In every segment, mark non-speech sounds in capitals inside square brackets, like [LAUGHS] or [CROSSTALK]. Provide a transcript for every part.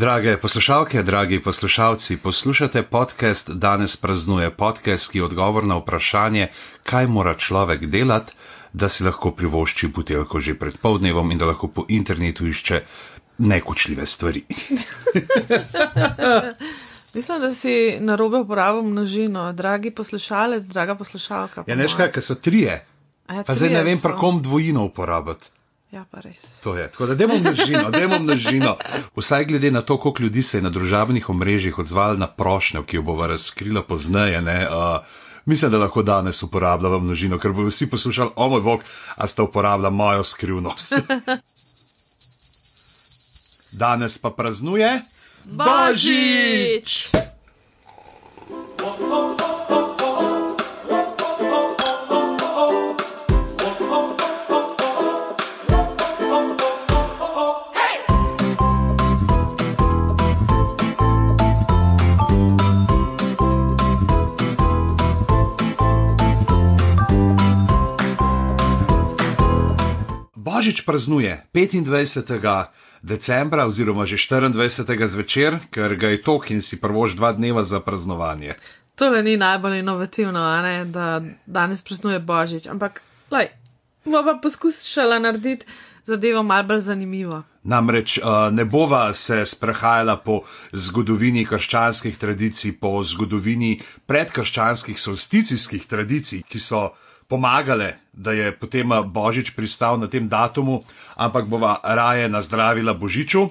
Drage poslušalke, dragi poslušalci, poslušate podcast Danes praznuje podcast, ki je odgovor na vprašanje, kaj mora človek delati, da si lahko privošči buteljko že pred povdnevom in da lahko po internetu išče nekočljive stvari. [LAUGHS] Mislim, da si na robe uporabil množino, dragi poslušalec, draga poslušalka. Ja, neš kaj, ker so trije. Ja, Pa zdaj ne trije vem, so. pri kom dvojino uporabiti. Ja, pa res. To je. Tako da dajmo množino, dajmo množino. Vsaj glede na to, koliko ljudi se je na družabnih omrežjih odzval na prošnjo, ki jo bova razkrila pozneje, ne, uh, mislim, da lahko danes uporabljamo množino, ker bodo vsi poslušali, o moj bog, a sta uporabljala mojo skrivnost. [LAUGHS] Danes pa praznuje Božič! Božič praznuje 25. decembra oziroma že 24. zvečer, ker ga je tok in si prvož dva dneva za praznovanje. Tole ni najbolj inovativno, ne, da danes praznuje Božič, ampak, lej, bomo pa poskusila narediti zadevo malce bolj zanimivo. Namreč uh, ne bova se sprehajala po zgodovini krščanskih tradicij, po zgodovini predkrščanskih solsticijskih tradicij, ki so pomagale, da je potem uh, Božič pristal na tem datumu, ampak bova raje nazdravila Božiču.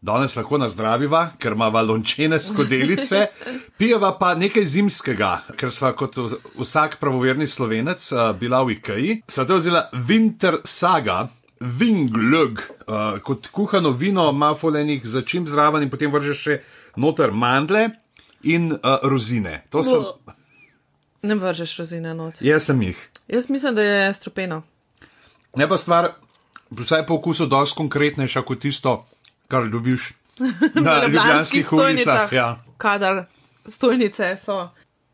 Danes lahko nazdraviva, ker ima lončene skodelice, [LAUGHS] pijeva pa nekaj zimskega, ker sva kot vs- vsak pravoverni slovenec uh, bila v Ikeji. Te vzela Winter Saga, Vinglug, uh, kot kuhano vino, ima folenih začim zraven in potem vržeš še noter mandle in uh, rozine. To sem, Ne vržeš rozine noč. jaz sem jih. Jaz mislim, da je strupeno. Ne pa stvar, vsaj po okusu, dosti konkretnejša kot tisto, kar dobiš [LAUGHS] na ljubljanskih ulicah. Ja. kadar stojnice so.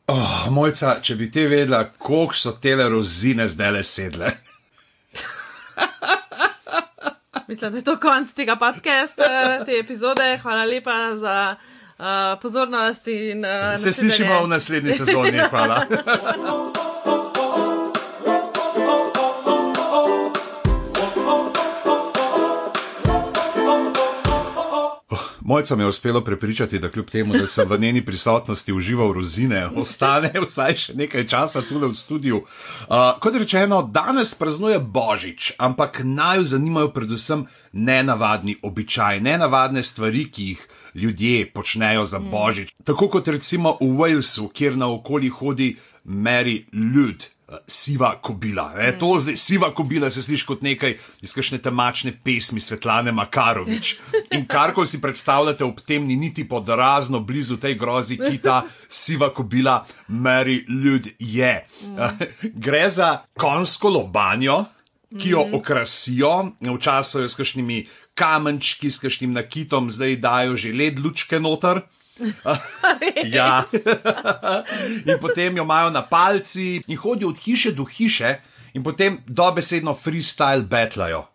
Oh, mojca, če bi te vedela, koliko so tele rozine zdaj le sedle. [LAUGHS] Mislim, da je to konc tega podcasta, te epizode. Hvala lepa za uh, pozornost in uh, Se slišimo v naslednji sezoni, hvala. [LAUGHS] Mojca me je uspelo prepričati, da kljub temu, da sem v njeni prisotnosti užival rozine, ostane vsaj še nekaj časa tukaj v studiu. Uh, kot rečeno, danes praznuje Božič, ampak naj jo zanimajo predvsem nenavadni običaji, nenavadne stvari, ki jih ljudje počnejo za Božič. Tako kot recimo v Walesu, kjer naokoli hodi Mary Lud. eh, Siva kobila. Ne? To zdaj, siva kobila se sliši kot nekaj iz kakšne temačne pesmi Svetlane Makarovič. In kar ko si predstavljate ob tem, ni niti podrazno blizu tej grozi, ki ta siva kobila Mary Lud je. [LAUGHS] Gre za konsko lobanjo, ki jo okrasijo, včasih s kakšnimi kamenčki, s kakšnim nakitom, zdaj dajo že led lučke noter. [LAUGHS] ja. [LAUGHS] in potem jo imajo na palci in hodijo od hiše do hiše, in potem dobesedno freestyle betlajo.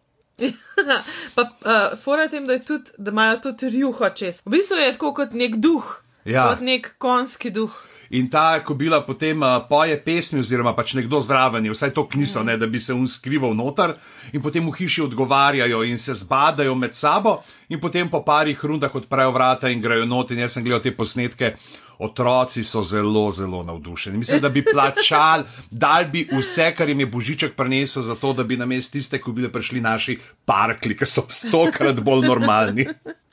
[LAUGHS] Pa uh, fora tem, da, tudi, da imajo tudi rjuho čez. V bistvu je tako kot nek duh, Ja. kot nek konski duh. In ta kobila potem uh, poje pesmi, oziroma pač nekdo zraven, je, vsaj to kniso, ne, da bi se un skrival noter, in potem v hiši odgovarjajo in se zbadajo med sabo, in potem po parih rundah odprejo vrata in grejo not. In jaz sem gledal te posnetke, otroci so zelo, zelo navdušeni. Mislim, da bi plačali, dal bi vse, kar jim je Božiček prinesel, za to, da bi na mest tiste kobile prišli naši parkli, ki so stokrat bolj normalni.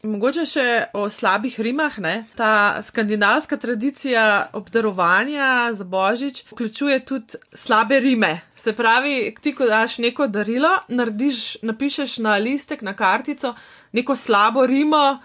Mogoče še o slabih rimah. Ne? Ta skandinavska tradicija obdarovanja za božič vključuje tudi slabe rime. Se pravi, ti, ko daš neko darilo, narediš, napišeš na listek, na kartico neko slabo rimo,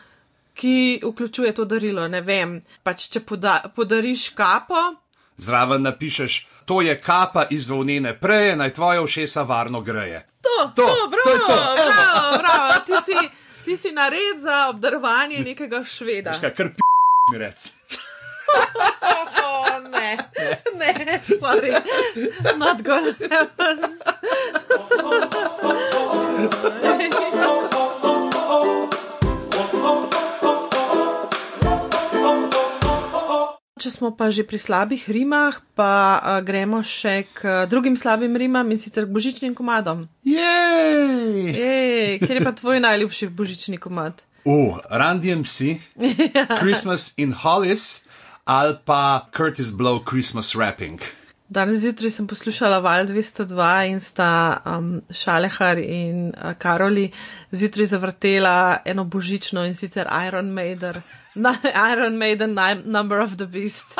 ki vključuje to darilo. Ne vem, pač če poda, podariš kapo, Zraven napišeš, to je kapa iz volnene preje, naj tvoje ušesa varno greje. To, To, to, bravo, to je to, evo. bravo, bravo. Ti si, ti si nared za obdarovanje nekega šveda. Veš kaj, kar p mi rec. [LAUGHS] Oh, ne, ne, sorry, not gonna happen. [LAUGHS] če smo pa že pri slabih rimah, pa uh, gremo še k uh, drugim slabim rimam in sicer k božičnim komadom. Jej! Ej, kjer je pa [LAUGHS] tvoj najljubši božični komad? Uh, Randy MC, Christmas in Hollis ali pa Curtis Blow Christmas Rapping. Danes zjutraj sem poslušala Val 202 in sta um, Šalehar in uh, Karoli zjutraj zavrtela eno božično in sicer Iron Maiden. Iron Maiden, Number of the Beast.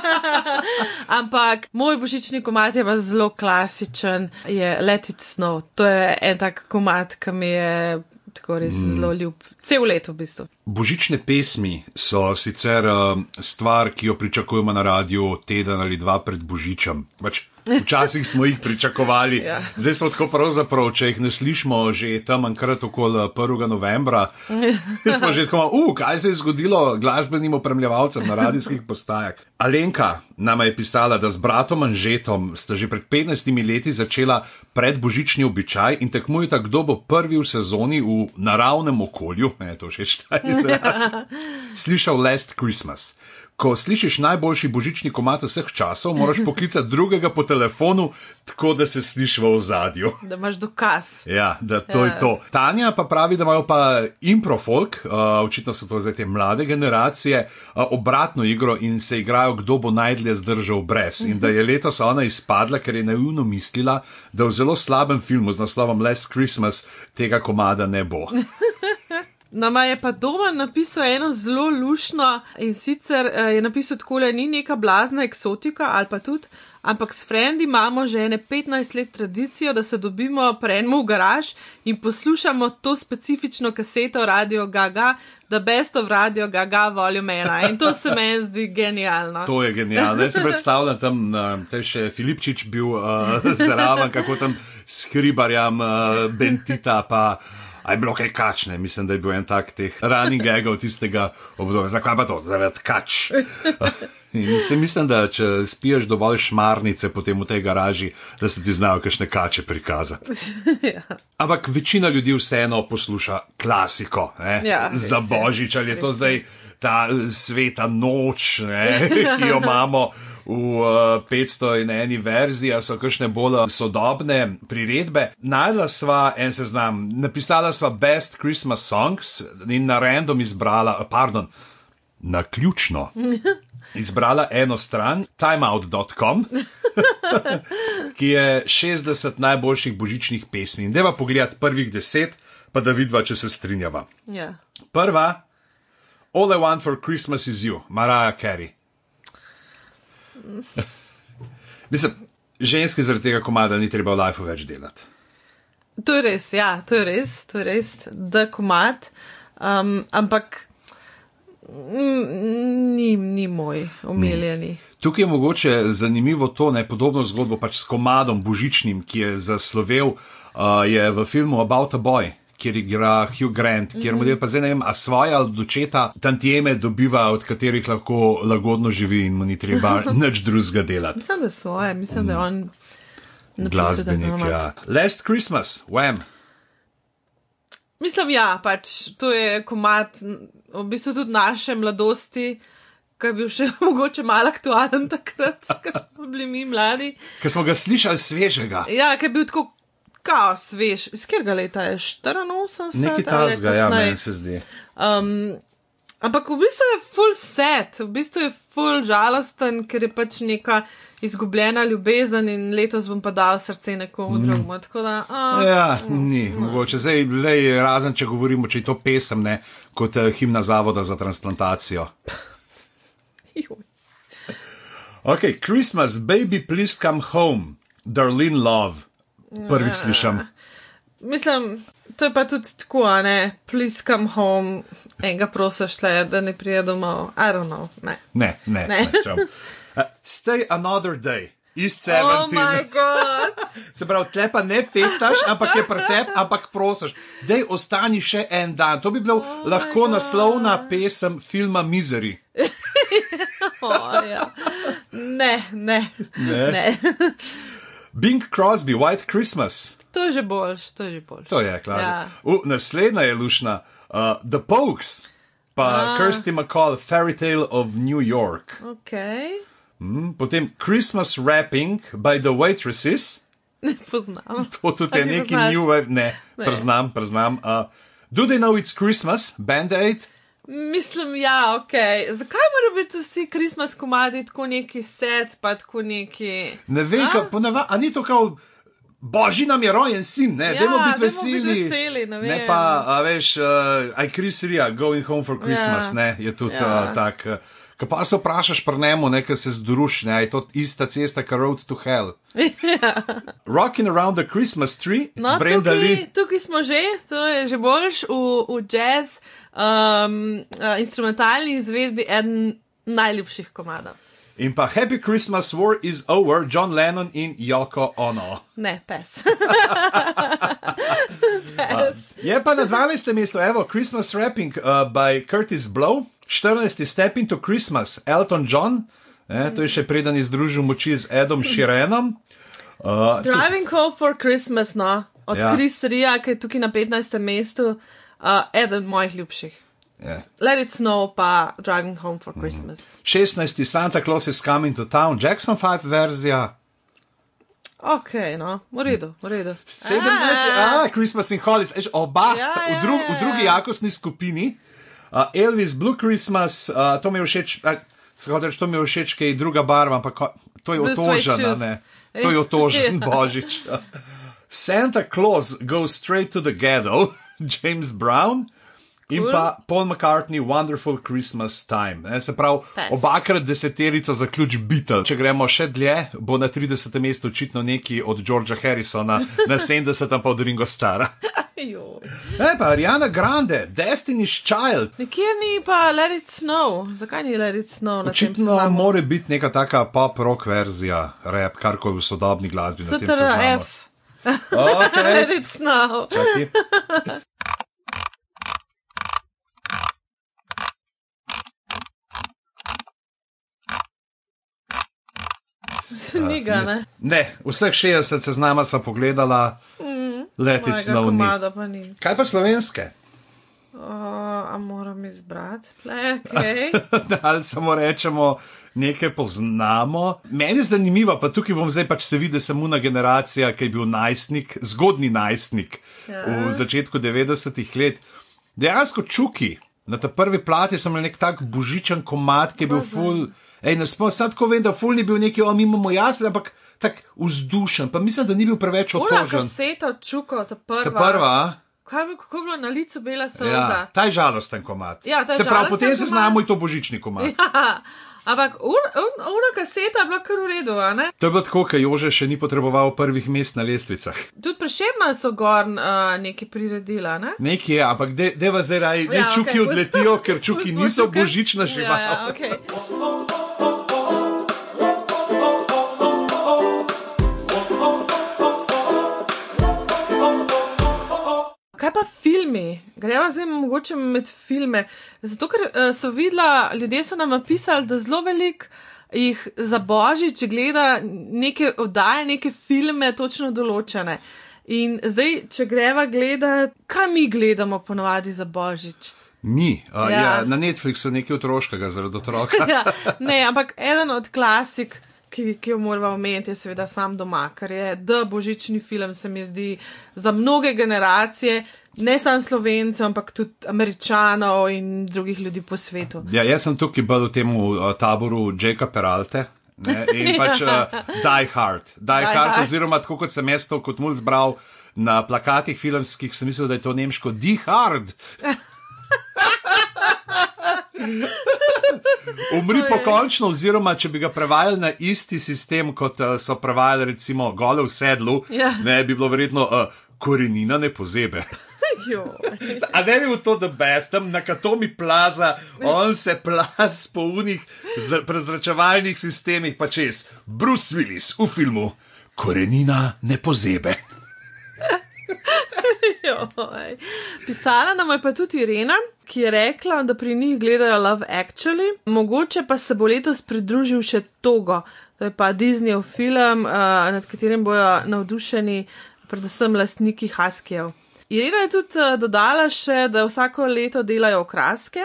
[LAUGHS] Ampak moj božični komat je pa zelo klasičen, je Let It Snow. To je en tak komat, ki mi je tako res mm. zelo ljub. Cel leto v bistvu. Božične pesmi so sicer uh, stvar, ki jo pričakujemo na radiju teden ali dva pred Božičem. Pač Včasih smo jih pričakovali, ja. zdaj smo tako pravzaprav, če jih ne slišimo že tam enkrat okoli 1. novembra. [LAUGHS] smo že tako, uh, kaj se je zgodilo glasbenim opremljevalcem na radijskih postajah. Alenka nama je pisala, da z bratom Anžetom sta že pred 15 leti začela predbožični običaj in tekmujeta, kdo bo prvi v sezoni v naravnem okolju, ne [LAUGHS] to še štaj [LAUGHS] izraz, slišal Last Christmas ko slišiš najboljši božični komat vseh časov, moraš [LAUGHS] poklicati drugega po telefonu, tako da se slišiš v zadju. Da imaš dokaz. Ja, da to ja. je to. Tanja pa pravi, da imajo pa improfolk, uh, očitno so to zdaj te mlade generacije, uh, obratno igro in se igrajo, kdo bo najdlje zdržal brez. In da je letos ona izpadla, ker je naivno mislila, da v zelo slabem filmu z naslovom Last Christmas tega komada ne bo. [LAUGHS] Nama je pa doma napisal eno zelo lušno in sicer uh, je napisal tako, da ni neka blazna eksotika ali pa tudi, ampak s frendi imamo že ene 15 let tradicijo, da se dobimo, prenemo v garaž in poslušamo to specifično kaseto Radio Gaga, da best of Radio Gaga volume ena. In to se meni zdi genialno. To je genialno. Jaz si [LAUGHS] predstavljam tam, da je še Filipčič bil uh, zraven, kako tam skribarjam uh, Bentita pa. A je bilo kaj kačne, mislim, da je bil en tak teh running gagov tistega obdobja. Zakaj pa to? Zaradi kač. [LAUGHS] In se mislim, da če spiješ dovolj šmarnice potem v tej garaži, da se ti znajo kakšne kače prikazati. [LAUGHS] ja. Ampak večina ljudi vseeno posluša klasiko ja, za božič, ali je to zdaj ta sveta noč, ne, [LAUGHS] ki jo imamo v uh, eh, 500 in eni verziji, so kakšne bolj sodobne priredbe. Najdla sva en seznam, napisala sva Best Christmas Songs in na random izbrala, pardon, na ključno. [LAUGHS] Izbrala eno stran, timeout.com, [LAUGHS] ki je 60 najboljših božičnih pesmi. In deva pogledati prvih deset, pa da vidva, če se strinjava. Yeah. Ja. Prva, All I Want for Christmas is You, Mariah Carey. [LAUGHS] Mislim, ženski zaradi tega komada ni treba v lifeu več delati. To je res, ja, to je res, to je res, da komat, um, ampak ni, ni moj, omiljeni. Tukaj je mogoče zanimivo to, ne podobno zgodbo pač s komadom Božičnim, ki je zaslovel, uh, je v filmu About a Boy kjer igra Hugh Grant, kjer mu je pa zdaj ne vem, a svoje ali dočeta tantjeme dobiva, od katerih lahko lagodno živi in mu ni treba nič drugega delati. Mislim, da svoje, mislim, da je on. Glasbenik, ja. Last Christmas, wham. Mislim, ja, pač to je komat, v bistvu tudi naše mladosti, ki je bil še [LAUGHS] mogoče malo aktualen takrat, ko smo bili mi mladi. Ker smo ga slišali svežega. Ja, ker je bil tako Kas, veš, iz katerega leta je 84? Nekaj tasga, ja, meni se zdi. Um, ampak v bistvu je full set, v bistvu je full žalosten, ker je pač neka izgubljena ljubezen in letos bom pa dal srce nekomu mm. drugemu. Da, a, ja, no, ni, no. mogoče. Zdaj, lej, razen če govorimo, če je to pesem, ne, kot uh, himna Zavoda za transplantacijo. ok, Christmas, baby, please come home, darling love prvič slišim. Mislim, to je pa tudi tako, ne, please come home, enega prosiš le, da ne prije domov. I don't know. Ne, ne, ne. ne. ne uh, stay another day. East 17. Oh my god. [LAUGHS] Se pravi, tle pa ne fetaš, ampak je pretep, ampak prosiš, da ostani še en dan. To bi bil oh lahko naslovna pesem filma Misery. [LAUGHS] oh, ja. Ne, ne. ne. ne. Bing Crosby, White Christmas. To je že boljš, to je že boljš. To je, klar. Ja. Naslednja je lušna, uh, The Pokes, pa Ah. Kirsty McCall, Fairy Tale of New York. Ok, Mm, Potem Christmas Wrapping by the Waitresses. ne [LAUGHS] poznam. To tudi je neki poznaš? new wave, ne, Ne. priznam, priznam. Uh, Do they know it's Christmas? Band Aid? Mislim, ja, ok. Zakaj morajo biti vsi Christmas komadi tako neki set, pa tako neki. Ne vem, A? kaj ponavadi, a ni to kao. Božji nam je rojen sin, ne, Ja, dajmo biti veseli. biti veseli, ne ne pa, a veš, uh, I Chris Ria, Going Home for Christmas, Ja. ne, je tudi Ja. uh, tak. Uh, Ko pa se vprašaš pri njemu, nekaj se združ, ne, je to ista cesta, kot Road to Hell. Rocking around the Christmas tree, No, Brenda tukaj, Lee. tukaj smo že, to je že boljš v, v jazz um, uh, instrumentalni izvedbi eden najljubših komadov. In pa Happy Christmas War is over, John Lennon in Yoko Ono. Ne, pes. [LAUGHS] pes. Je pa na 12. mestu, evo, Christmas Rapping uh, by Curtis Blow, 14. Step into Christmas, Elton John, eh, to je še preden je združil moči z Edom Širenom. Uh, Driving Home for Christmas, no, od Ja. ja. Chris Ria, ki je tukaj na 15. mestu, uh, eden mojih ljubših. Je. Let it snow, pa Driving Home for Christmas. 16. Santa Claus is coming to town, Jackson 5 verzija. Ok, no, v redu, v redu. 17. A, Ah, Christmas in Hollis, Eš, oba Ja, ja, v, ja, dru, ja, v drugi ja. jakostni skupini. Uh, Elvis, Blue Christmas, uh, to mi je všeč, uh, skratka, to mi je všeč, kaj je druga barva, ampak to je Shoes. ne. To je otožen Ja. [LAUGHS] [LAUGHS] božič. Santa Claus goes straight to the ghetto, [LAUGHS] James Brown. In Cool. pa Paul McCartney, Wonderful Christmas Time. Ne, se pravi, Pes. obakrat deseterica zaključ Beatle. Če gremo še dlje, bo na 30. mestu očitno neki od Georgea Harrisona, na [LAUGHS] 70. pa od Ringo Stara. E pa Ariana Grande, Destiny's Child. Nikjer ni pa Let it snow. Zakaj ni Let it snow? Očitno mora biti neka taka pop-rock verzija, rap, karkoli v sodobni glasbi na tem seznamu. [LAUGHS] STRF. Okay. Let it snow. [LAUGHS] [LAUGHS] Ni ga, ne? Ne, vseh 60 seznama sva pogledala, let it Mojega snow ni. komada pa ni. Kaj pa slovenske? O, a moram izbrati tle, kaj? [LAUGHS] Ali samo rečemo, nekaj poznamo. Meni je zanimivo, pa tukaj bom zdaj pač se videl, samo na generacija, ki je bil najstnik, zgodni najstnik Ja. v začetku 90-ih let. Dejansko čuki. Na ta prvi plati sem imel nek tak božičen komat, ki je bil full. Ej, ne spomnim, sad tako vem, da full ni bil neki, o, mi imamo jasne, ampak tak vzdušen, pa mislim, da ni bil preveč otožen. kaseta od čuko, ta prva. Ta prva? Kaj bi, kako je bilo na licu bela solza? ja, ta je žalosten komat. Ja, Se pravi, potem se znamo in to božični komat. Ja, ampak ur- un- ura kaseta je bila kar v redu, a ne? To je bilo tako, ker Jože še ni potreboval prvih mest na lestvicah. Tudi prešerna so gor uh, nekaj priredila, ne? Nekje je, ampak de, deva zdaj raj, ne Ja, ja, čuki okay, odletijo, ker čuki niso božična žival. Ja, ja, okay. Greva zdaj mogoče med filme. Zato, ker uh, so videla, ljudje so nam napisali, da zelo velik jih za božič gleda neke oddaje, neke filme, točno določene. In zdaj, če greva gledati, kaj mi gledamo ponovadi za božič? Mi, uh, ja. Ja. Na Netflixu nekaj otroškega zaradi otroka. [LAUGHS] ja, ne, ampak eden od klasik, ki, ki jo moramo omeniti, je seveda sam doma, ker je The Božični film, se mi zdi, za mnoge generacije, ne samo slovencev, ampak tudi američanov in drugih ljudi po svetu. Ja, jaz sem tukaj bil v tem uh, taboru Jaka Peralte. Ne, in [LAUGHS] pač uh, Die Hard. Die, Die Hard, Hard. oziroma tako kot sem jaz to kot mulj zbral na plakatih filmskih, sem mislil, da je to nemško Die Hard. [LAUGHS] Umri pokončno, oziroma če bi ga prevajali na isti sistem, kot uh, so prevajali recimo gole v sedlu, Ja. ne bi bilo verjetno uh, korenina ne pozebe. A ne bi bilo to, da bestem, na katomi plaza, on se plaz po unih prezračevalnih sistemih, pa čez Bruce Willis v filmu Korenina ne pozebe. Joj. Pisala nam je pa tudi Irena, ki je rekla, da pri njih gledajo Love Actually, mogoče pa se bo letos pridružil še Togo. To je pa Disneyjev film, uh, nad katerim bojo navdušeni predvsem lastniki Haskijev. Irina je tudi uh, dodala še, da vsako leto delajo okraske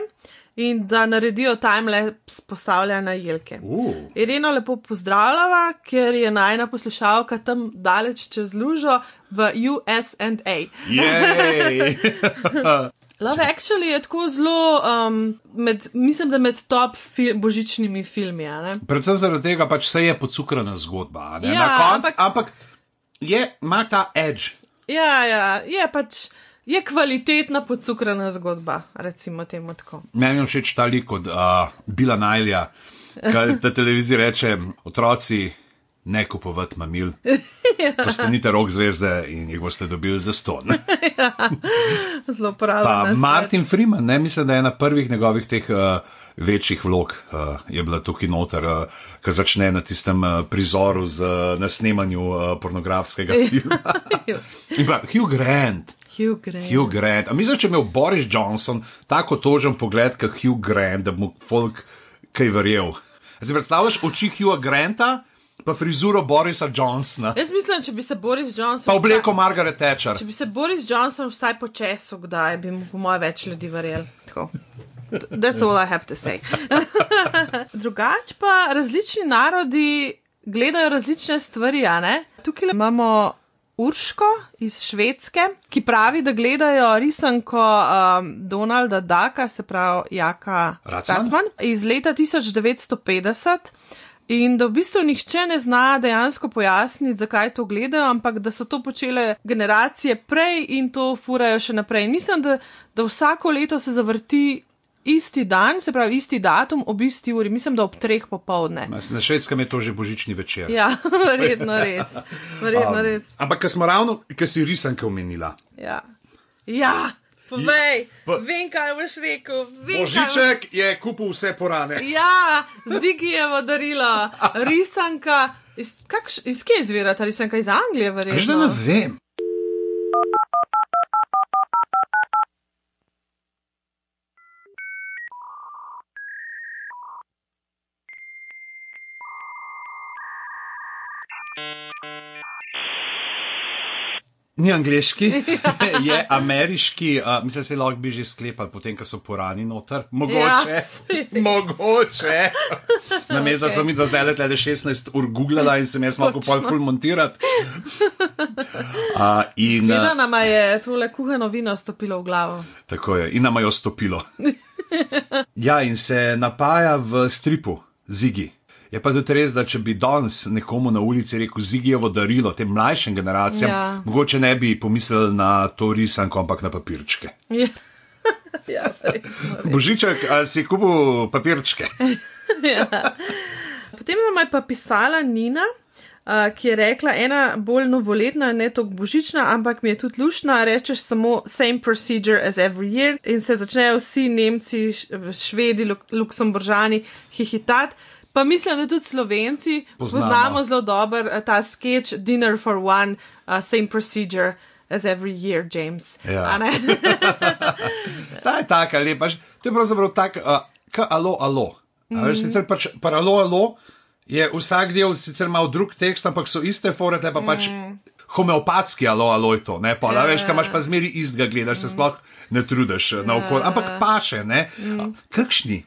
in da naredijo timelapse postavljanja jelke. Uh. Ireno lepo pozdravljava, ker je najna poslušalka tam daleč čez lužo v USA. [LAUGHS] [LAUGHS] Love Actually je tako zelo, um, med, mislim, da med top fil božičnimi filmi. Predvsem zaradi tega, pač vse je pocukrana zgodba. Ja, Na koncu, ampak, ampak je, ima ta edge. Ja, ja, je pač. Je kvalitetna podcukrana zgodba, recimo temu tako. Meni je všeč ta lik od uh, Bila Najlja, ki na televiziji reče: otroci, ne kupovati mamil. [LAUGHS] Postanite rok zvezde in jih boste dobili za ston. [LAUGHS] Zelo pravi. Pa Martin Freeman, ne mislim, da je ena prvih njegovih teh uh, večjih vlog, uh, je bila tukaj noter, uh, ki začne na tistem uh, prizoru z, uh, na snemanju uh, pornografskega [LAUGHS] filma. In pa Hugh Grant. Hugh Grant. Hugh Grant. A misliš, če je imel Boris Johnson tako tožen pogled, kot Hugh Grant, da mu folk kaj verjel? Si predstavljaš oči Hugha Granta, pa frizuro Borisa Johnsona, Jaz mislim, če bi se Boris Johnson. pa obleko Margaret Thatcher. Če bi se Boris Johnson vsaj počesil, kdaj bi mu po mojem več ljudi verjel. Tako. That's all I have to say. [LAUGHS] Drugač pa različni narodi gledajo različne stvari, a ne? Tukaj imamo Urško iz Švedske, ki pravi, da gledajo risanko um, Donalda Daka, se pravi Jaka Racman? Iz leta 1950. In da v bistvu nihče ne zna dejansko pojasniti, zakaj to gledajo, ampak da so to počele generacije prej in to furajo še naprej. In mislim, da, da vsako leto se zavrti isti dan, se pravi isti datum, ob isti uri, mislim, da ob treh popovdne. Na švedskem je to že božični večer. Ja, [LAUGHS] verjetno res. Verjetno Um, res. Ampak, ker smo ravno, ker si risanke omenila. Ja, ja povej, Pa- vem, kaj boš rekel. Vem, kaj boš- Božiček je kupil vse porane. Ja, Zigijevo darilo, risanka. Iz, kakš, iz kje izvira ta risanka? Iz Anglije, Veš, da ne verjetno. vem. Ni angliški, [LAUGHS] [LAUGHS] je ameriški, uh, mislim, se lahko bi že sklepali, potem, ko so porani noter. [LAUGHS] Mogoče, Ja, mogoče. Na mestu, da so mi dva zdaj le 16 ur googlala in sem jaz malo pol full montirati. Uh, in, uh, nama je tole kuhano vino stopilo v glavo. tako je, in nama je stopilo. Ja, in se napaja v stripu, zigi. Je pa tudi res, da če bi danes nekomu na ulici rekel zigijevo darilo tem mlajšim generacijam, Ja. mogoče ne bi pomislili na to risanko, ampak na papirčke. Ja, [LAUGHS] ja, verjetno res. Božiček, a si kupil papirčke? [LAUGHS] Potem nam je pa pisala Nina. Uh, ki je rekla, ena bolj novoletna, ne toliko božična, ampak mi je tudi lušna. Rečeš samo same procedure as every year in se začnejo vsi Nemci, Švedi, Luk Luksemburžani hihitati. Pa mislim, da tudi Slovenci Poznamo. poznamo zelo dobro eh, ta sketch Dinner for One, uh, same procedure as every year, James. Ja. [LAUGHS] Ta je taka lepa. ž- To je pravzaprav tako, uh, kot alo, alo. Mm -hmm. Sicer pač par alo, je vsak del sicer malo drug tekst, ampak so iste fore, tle pa pač. Homeopatski alo, alo je to, ne pa, ja, veš, kaj imaš pa zmeri istega, gledaš se sploh ne trudiš ja, na okolje, ampak paše, ne. Mm. Kakšni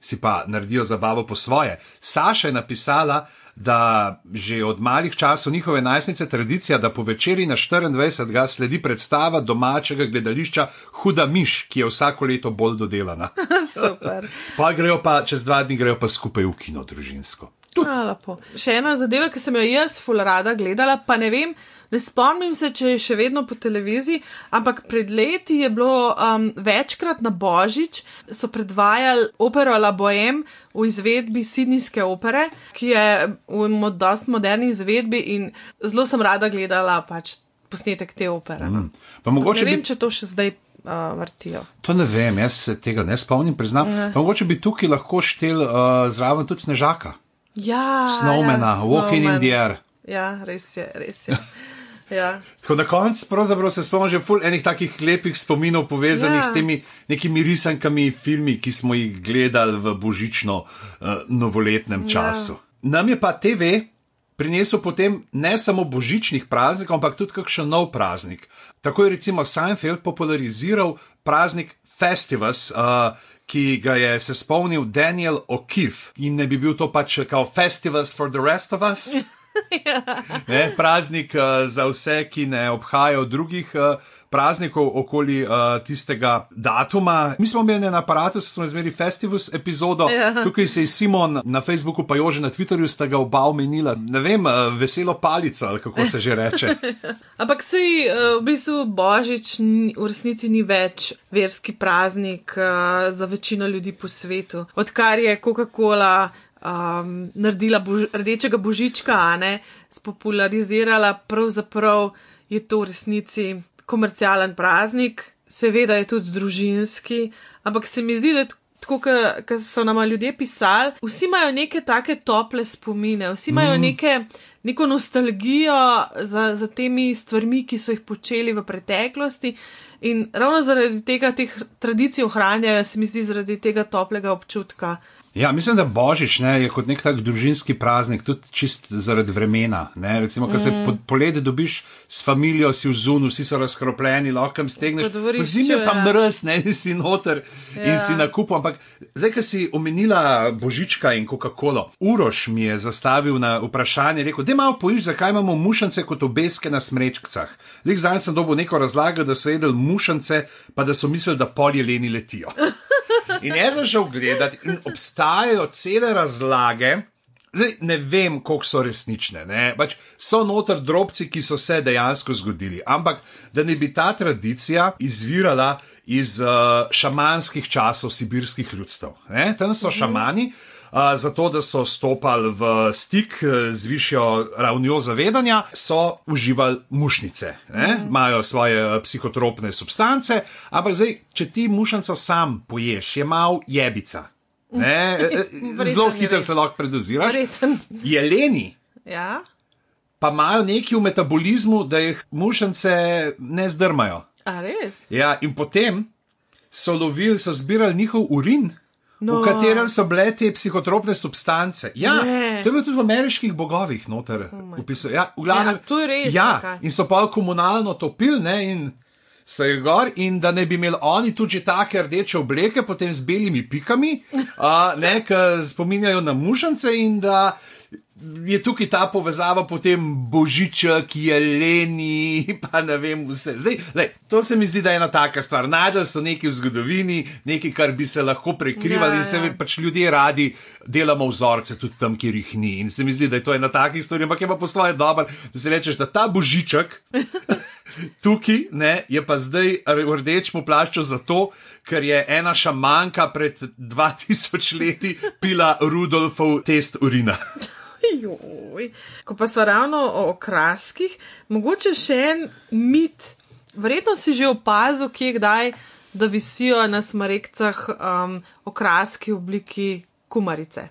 si pa naredijo zabavo po svoje. Saša je napisala, da že od malih časov njihove najstnice tradicija, da po večeri na 24. sledi predstava domačega gledališča Huda miš, ki je vsako leto bolj dodelana. [LAUGHS] Pa grejo pa čez dva dni grejo pa skupaj v kino družinsko. A, lepo. Še ena zadeva, ki sem jo jaz ful rada gledala, pa ne vem, ne spomnim se, če je še vedno po televiziji, ampak pred leti je bilo um, večkrat na Božič, so predvajali opero La Bohème v izvedbi Sidnijske opere, ki je v mo dost moderni izvedbi in zelo sem rada gledala pač posnetek te opere. Mm. Pa mogoče Ne vem, bi, če to še zdaj uh, vrtijo. to ne vem, jaz se tega ne spomnim, priznam. Pa mogoče bi tukaj lahko štel uh, zraven tudi snežaka. Ja, Snowmana, ja, Walking in Snowman. the Air. Ja, res je, res je. [LAUGHS] Ja. Tako na koncu se spomnim že ful enih takih lepih spominov povezanih Ja. s temi nekimi risankami, filmi, ki smo jih gledali v božično uh, novoletnem času. Nam je pa TV prinesel potem ne samo božičnih praznikov, ampak tudi kakšen nov praznik. Tako je recimo Seinfeld populariziral praznik Festivus. Uh, Ki ga je se spomnil Daniel O'Keefe in ne bi bil to pač kot Festivus for the rest of us. [LAUGHS] ne, praznik uh, za vse, ki ne obhajajo drugih uh, praznikov okoli uh, tistega datuma. Mi smo imeli na aparatu, smo imeli Festivus epizodo, ja. tukaj se je Simon na Facebooku, pa jo že na Twitterju sta ga oba omenila. Ne vem, uh, veselo palico ali kako se že reče. [LAUGHS] Ampak sej uh, v bistvu Božič v resnici ni več verski praznik uh, za večino ljudi po svetu. Odkar je Coca-Cola. Um, naredila bož, rdečega božička, a ne spopularizirala, pravzaprav je to v resnici komercialen praznik, seveda je tudi družinski, ampak se mi zdi, da tako, kot so nam ljudje pisali, vsi imajo neke take tople spomine, vsi imajo mm. neke, neko nostalgijo za, za temi stvarmi, ki so jih počeli v preteklosti. In ravno zaradi tega teh tradicij ohranjajo, se mi zdi, zaradi tega toplega občutka. Ja, mislim, da Božič ne, je kot nek tak družinski praznik, tudi čist zaradi vremena. Ne. Recimo, ko mm. se po, poleti dobiš s familijo, si v zunu, vsi so razkropljeni, lahko jim stegneš. Zim je pa ja. mrz, ne, [LAUGHS] si noter ja. in si na kupu. Ampak zdaj, ki si omenila Božička in Coca-Cola, Uroš mi je zastavil na vprašanje, rekel, da malo poiš, zakaj imamo mušance kot obeske na smrečkah. Lik zdaj sem dobil neko razlago, da so jedli mušance, pa da so mislili, da poljeleni letijo. [LAUGHS] In jaz sem šel gledati, in obstajajo cele razlage. Zdaj, ne vem, koliko so resnične. Pač so noter drobci, ki so se dejansko zgodili. Ampak da ne bi ta tradicija izvirala iz uh, šamanskih časov sibirskih ljudstev. Ne? Tam so šamani. Mm zato da so stopali v stik eh, z višjo ravnjo zavedanja, so uživali mušnice, mhm. imajo svoje eh, psihotropne substance, ampak zdaj, če ti mušnico sam poješ, je mal jebica. Eh, [LAUGHS] zelo hitro se lahko predoziraš. Jeleni. Ja. Pa imajo neki v metabolizmu, da jih mušnice ne zdrmajo. Ja, in potem so lovili, so zbirali njihov urin. No. V katerem so bile te psihotropne substance. Ja, to je bilo tudi v ameriških bogovih, noter. Oh ja, glavnem, ja, to je res. Ja, in so pa komunalno topili, ne, in so jih gor, in da ne bi imeli oni tudi take rdeče obleke, potem z belimi pikami, a, ne, ki spominjajo na mušance, in da je tukaj ta povezava potem božiča, ki je leni, [LAUGHS] pa ne vem vse. Zdaj, lej, to se mi zdi, da je ena taka stvar. Najdel so nekaj v zgodovini, nekaj, kar bi se lahko prekrivali ja, in se ja. pač ljudje radi delamo vzorce tudi tam, kjer jih ni. In se mi zdi, da je to ena taka stvar, ampak je pa posloje dober, da se rečeš, da ta božiček. [LAUGHS] Tukaj ne, je pa zdaj v rdečem plašču zato, ker je ena šamanka pred 2000 leti pila Rudolfov test urina. [LAUGHS] Joj. Ko pa so ravno o okraskih, mogoče še en mit. Verjetno si že opazil, kje kdaj, da visijo na smrekcah um, okraski v obliki kumarice.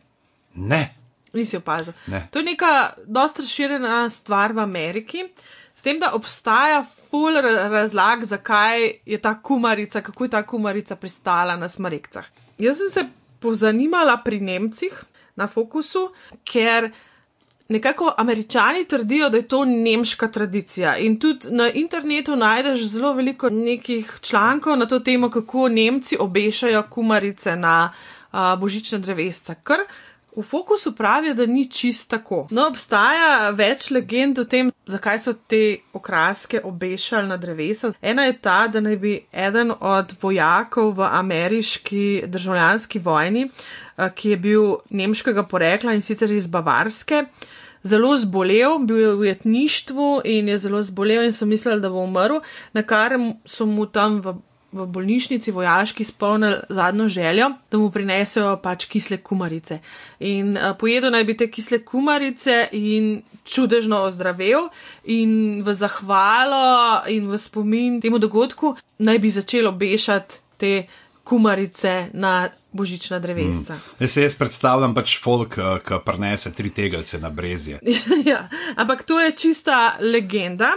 Ne. Nisi opazil. Ne. To je neka dosta razširjena stvar v Ameriki. S tem, da obstaja full razlag, zakaj je ta kumarica, kako je ta kumarica pristala na smrekcah. Jaz sem se pozanimala pri Nemcih, na fokusu, ker nekako američani trdijo, da je to nemška tradicija. In tudi na internetu najdeš zelo veliko nekih člankov na to temo, kako Nemci obešajo kumarice na a, božične drevesca. Ker v fokusu pravijo, da ni čist tako. No, obstaja več legend o tem, zakaj so te okraske obešali na drevesa. Ena je ta, da naj bi eden od vojakov v ameriški državljanski vojni ki je bil nemškega porekla in sicer iz Bavarske. Zelo zbolel, bil je v ujetništvu in je zelo zbolel, in so mislili, da bo umrl, na kar so mu tam v, v bolnišnici vojaški spolnili zadnjo željo, da mu prinesejo pač kisle kumarice. In uh, pojedel naj bi te kisle kumarice in čudežno ozdravel, in v zahvalo in v spomin temu dogodku naj bi začelo bešati te kumarice na božična drevesa. Mm. Jaz se jaz predstavljam pač folk, eh, ki prenese tri tegelce na brezje. [LAUGHS] ja, ampak to je čista legenda.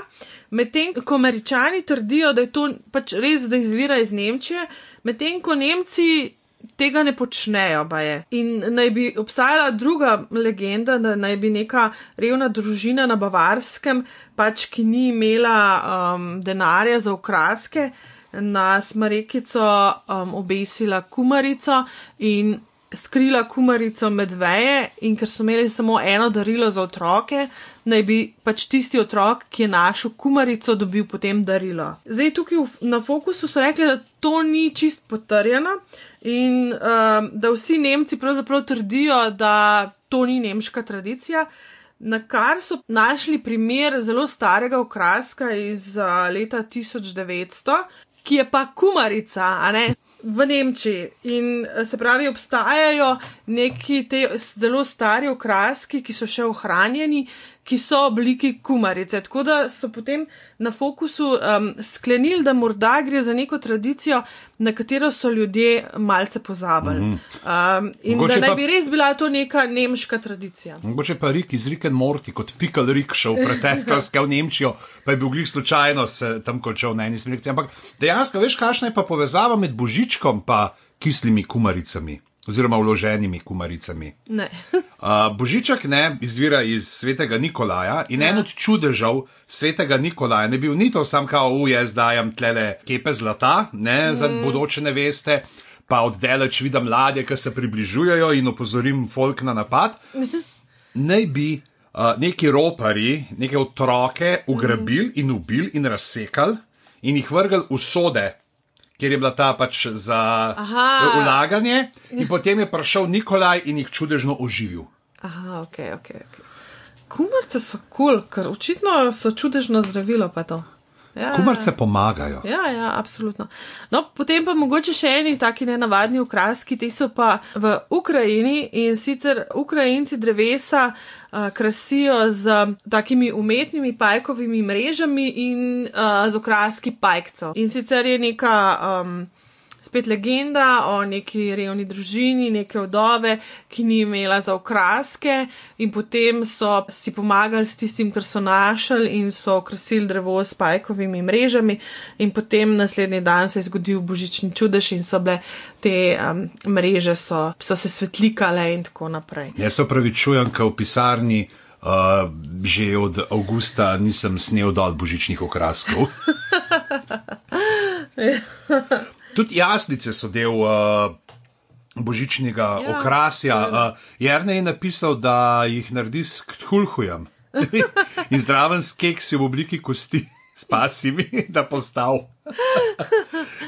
Medtem ko američani trdijo, da je to pač res, da izvira iz Nemčije, medtem ko Nemci tega ne počnejo, baje. In naj bi obstajala druga legenda, da naj bi neka revna družina na Bavarskem, pač ki ni imela um, denarja za okraske, na smrekico um, obesila kumarico in skrila kumarico med veje, in ker so imeli samo eno darilo za otroke, naj bi pač tisti otrok, ki je našel kumarico, dobil potem darilo. Zdaj tukaj na fokusu so rekli, da to ni čist potrjeno in um, da vsi Nemci pravzaprav trdijo, da to ni nemška tradicija. Na kar so našli primer zelo starega okraska iz uh, leta 1900, ki je pa kumarica, a ne v Nemčiji. In se pravi, obstajajo neki zelo stari okraski, ki so še ohranjeni, ki so v obliki kumarice. Tako da so potem na fokusu um, sklenili, da morda gre za neko tradicijo, na katero so ljudje malce pozabili. Um, in Mogoče da naj pa- bi res bila to neka nemška tradicija. Mogoče pa Rik iz Rick and Morty kot pikal Rik šel v preteklost, kaj v Nemčijo, pa je bil glih slučajno se tam končal na eni selekciji. Ampak dejansko veš, kakšna je pa povezava med božičkom pa kislimi kumaricami oziroma vloženimi kumaricami. Ne. [LAUGHS] Uh, Božiček ne izvira iz svetega Nikolaja in ja. en od čudežev svetega Nikolaja ne bil ni to sam kao, u, jaz dajem tlele kepe zlata, ne, za mm. bodoče neveste, pa oddaleč vidim ladje, ki se približujejo in opozorim folk na napad. [LAUGHS] Naj bi uh, neki ropari neke otroke ugrabili in ubili in razsekali in jih vrgli v sode. Ker je bila ta pač za Aha. ulaganje, in potem je prišel Nikolaj in jih čudežno oživil. Aha, ok, ok. okay. Kumarce so kul, cool, ker očitno so čudežno zdravilo pa to. Ja, Kumarce pomagajo. Ja, ja, absolutno. No, potem pa mogoče še eni taki nenavadni okraski, ti so pa v Ukrajini in sicer Ukrajinci drevesa uh, krasijo z takimi umetnimi pajkovimi mrežami in uh, z okraski pajkcev. In sicer je neka. Um, Spet legenda o neki revni družini, neke vdove, ki ni imela za okraske, in potem so si pomagali s tistim, kar so našli, in so okrasili drevo s pajkovimi mrežami, in potem naslednji dan se je zgodil božični čudež, in so bile te um, mreže, so, so se svetlikale in tako naprej. Jaz se opravičujem, ker v pisarni uh, že od avgusta nisem snel dol božičnih okraskov. [LAUGHS] Tudi jaslice so del uh, božičnega ja, Ja, okrasja. Uh, Jarne je napisal, da jih naredi s ktulhujem [LAUGHS] in zraven s keksi v obliki kosti, s pasimi, da postav.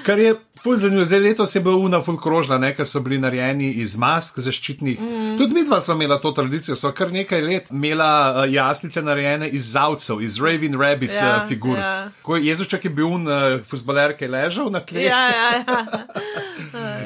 Kar je ful zanimivo, zdaj letos je bil una ful krožna, nekaj so bili narejeni iz mask zaščitnih. Mm. Tudi mi dva smo imela to tradicijo, so kar nekaj let imela uh, jaslice narejene iz zavcev, iz Raven Rabbits Ja, uh, figuric. ja. Ko je Jezuček je bil un uh, futbaler, ki je ležal na tleh. Ja, ja, ja.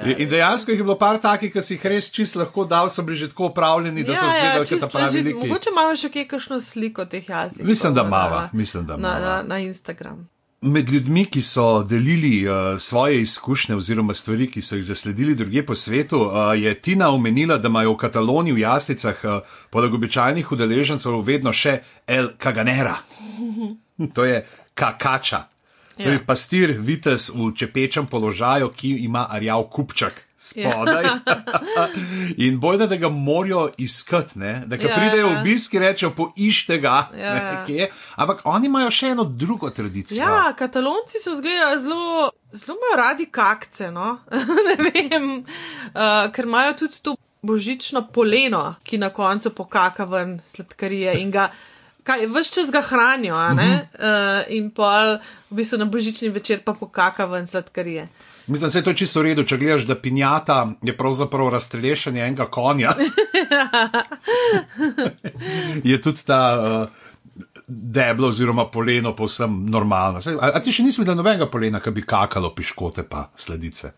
In- [LAUGHS] In dejansko jih je bilo par takih, ki si jih res čist lahko dal, so bili že tako upravljeni, da so ja, zgledali, čisto kot ta pravi liki. Mogoče imamo še kaj kakšno sliko teh jazdic. Mislim, da na- na- mislim, da na, na, imava. na Instagram. Med ljudmi, ki so delili uh, svoje izkušnje oziroma stvari, ki so jih zasledili druge po svetu, uh, je Tina omenila, da imajo v Kataloniji v jaslicah uh, poleg običajnih udeležencev vedno še El Caganera. [LAUGHS] To je kakača. To je Ja. pastir, vites v čepečem položaju, ki ima arjav kupčak spodaj. [LAUGHS] In bojda, da ga morajo iskati, ne? da ko Ja, pridejo ja. obiski, rečejo, poište ga. Ja, ne, ja. Ampak oni imajo še eno drugo tradicijo. Ja, katalonci so zgledali zelo, zelo imajo radi kakce, no? [LAUGHS] ne vem, uh, ker imajo tudi to božično poleno, ki na koncu pokaka ven sladkarije in ga. Kaj, vse čas ga hranijo, a ne? Uh, in pol, v bistvu na božični večer pa pokaka ven sladkarije. Mislim, da je to čisto v redu, če gledaš, da pinjata je pravzaprav razstrešanje enega konja. [LAUGHS] je tudi ta uh, deblo oziroma poleno povsem normalno. A, a ti še nisi videl nobenega polena, ki bi kakalo piškote pa sledice?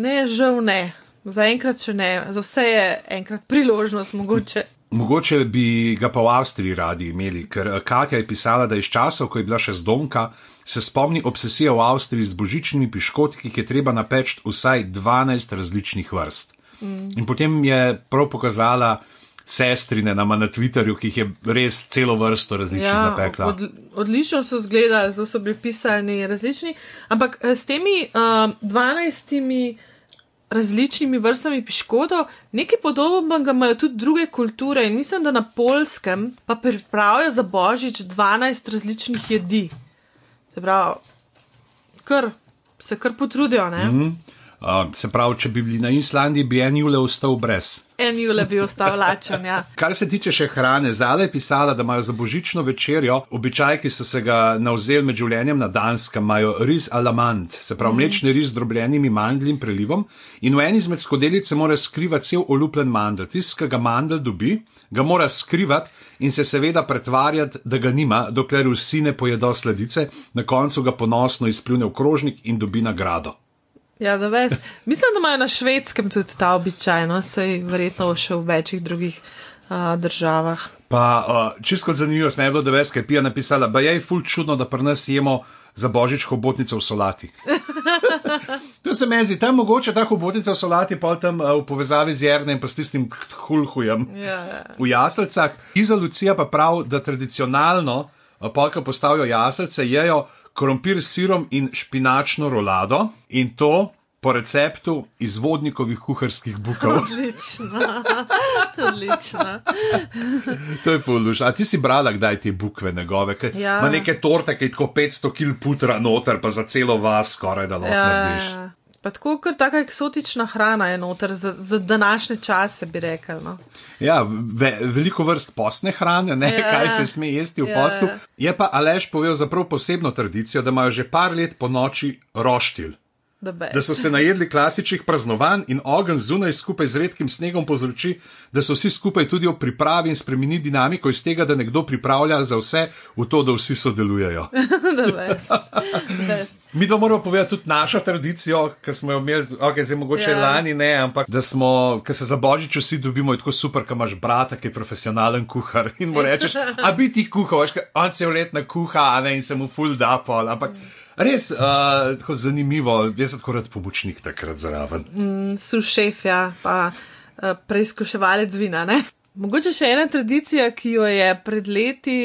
Ne, žal ne. Zaenkrat še ne, za vse je enkrat priložnost mogoče. Mogoče bi ga pa v Avstriji radi imeli, ker eh, Katja je pisala, da iz časov, ko je bila še zdomka, se spomni obsesija v Avstriji z božičnimi piškoti, ki jih je treba napeč vsaj 12 različnih vrst. Mm. In potem je prav pokazala sestrine nama na Twitterju, ki jih je res celo vrsto različnih ja, napekla. od, odlično so izgledali, zelo so bili pisani različni, ampak eh, s temi uh, 12 različnimi vrstami piškotov, nekaj podobnega imajo tudi druge kulture in mislim, da na polskem pa pripravijo za božič 12 različnih jedi. Se pravi, kar se kar potrudijo. Mm -hmm. uh, se pravi, če bi bili na Islandiji, bi en jule ostal brez. En jule bi ostal lačen. Ja. [LAUGHS] Kar se tiče še hrane, zadaj je pisala, da imajo za božično večerjo običaj, ki so se ga navzeli med življenjem na Danskem, imajo riz alamant, se pravi mm. mlečni riz z drobljenimi mandlji in prelivom. In v eni izmed skodelic se mora skrivati cel olupljen mandl. Tisti, ki ga mandl dobi, ga mora skrivati in se seveda pretvarjati, da ga nima, dokler vsi ne pojedo sledice, na koncu ga ponosno izpljune v krožnik in dobi nagrado. Ja, da veš. Mislim, da imajo na švedskem tudi ta običaj, no se je verjetno še v večjih drugih uh, državah. Pa uh, čisto zanimivo, smo je bilo, da veš, kaj pija napisala, da je ful čudno, da pri nas jemo za božič hobotnice v solati. [LAUGHS] to se meni zdi, tam mogoče ta hobotnica v solati, pa tam uh, v povezavi z jernem, pa s tistim hulhujem ja, ja. v jaselcah. Iza Lucija pa prav, da tradicionalno, uh, polka postavijo jaselce, jejo krompir s sirom in špinačno rolado in to. Po receptu izvodnikovih kuharskih bukov. Odlično, [LAUGHS] odlično. to je poluž. A ti si brala, kdaj ti bukve njegove? Ja. Ma neke torte, ki tako 500 kg putra noter, pa za celo vas skoraj da lahko Ja, narediš. Pa tako kot taka eksotična hrana je noter za, za današnje čase, bi rekel. No. Ja, ve, veliko vrst postne hrane, ne, Ja. kaj se sme jesti v Ja. postu. Je pa Aleš povedal za prav posebno tradicijo, da imajo že par let po noči roštilj. Da so se najedli klasičnih praznovanj in ogenj zunaj skupaj z redkim snegom povzroči, da so vsi skupaj tudi ob pripravi in spremeni dinamiko iz tega, da nekdo pripravlja za vse, v to, da vsi sodelujejo. [LAUGHS] The best. Best. Mi pa moramo povedati tudi našo tradicijo, ki smo jo imeli, okay, zdaj mogoče Ja. yeah. lani ne, ampak da smo, ker se za božič vsi dobimo, tako super, ker imaš brata, ki je profesionalen kuhar in mu rečeš, a bi ti kuhal, veš, on se je letna kuha, a ne in se mu full da pol, ampak. Res, uh, tako zanimivo, jaz sem tako rad pomočnik takrat zraven. sušef, ja, pa uh, preizkuševalec vina. Ne? Mogoče še ena tradicija, ki jo je pred leti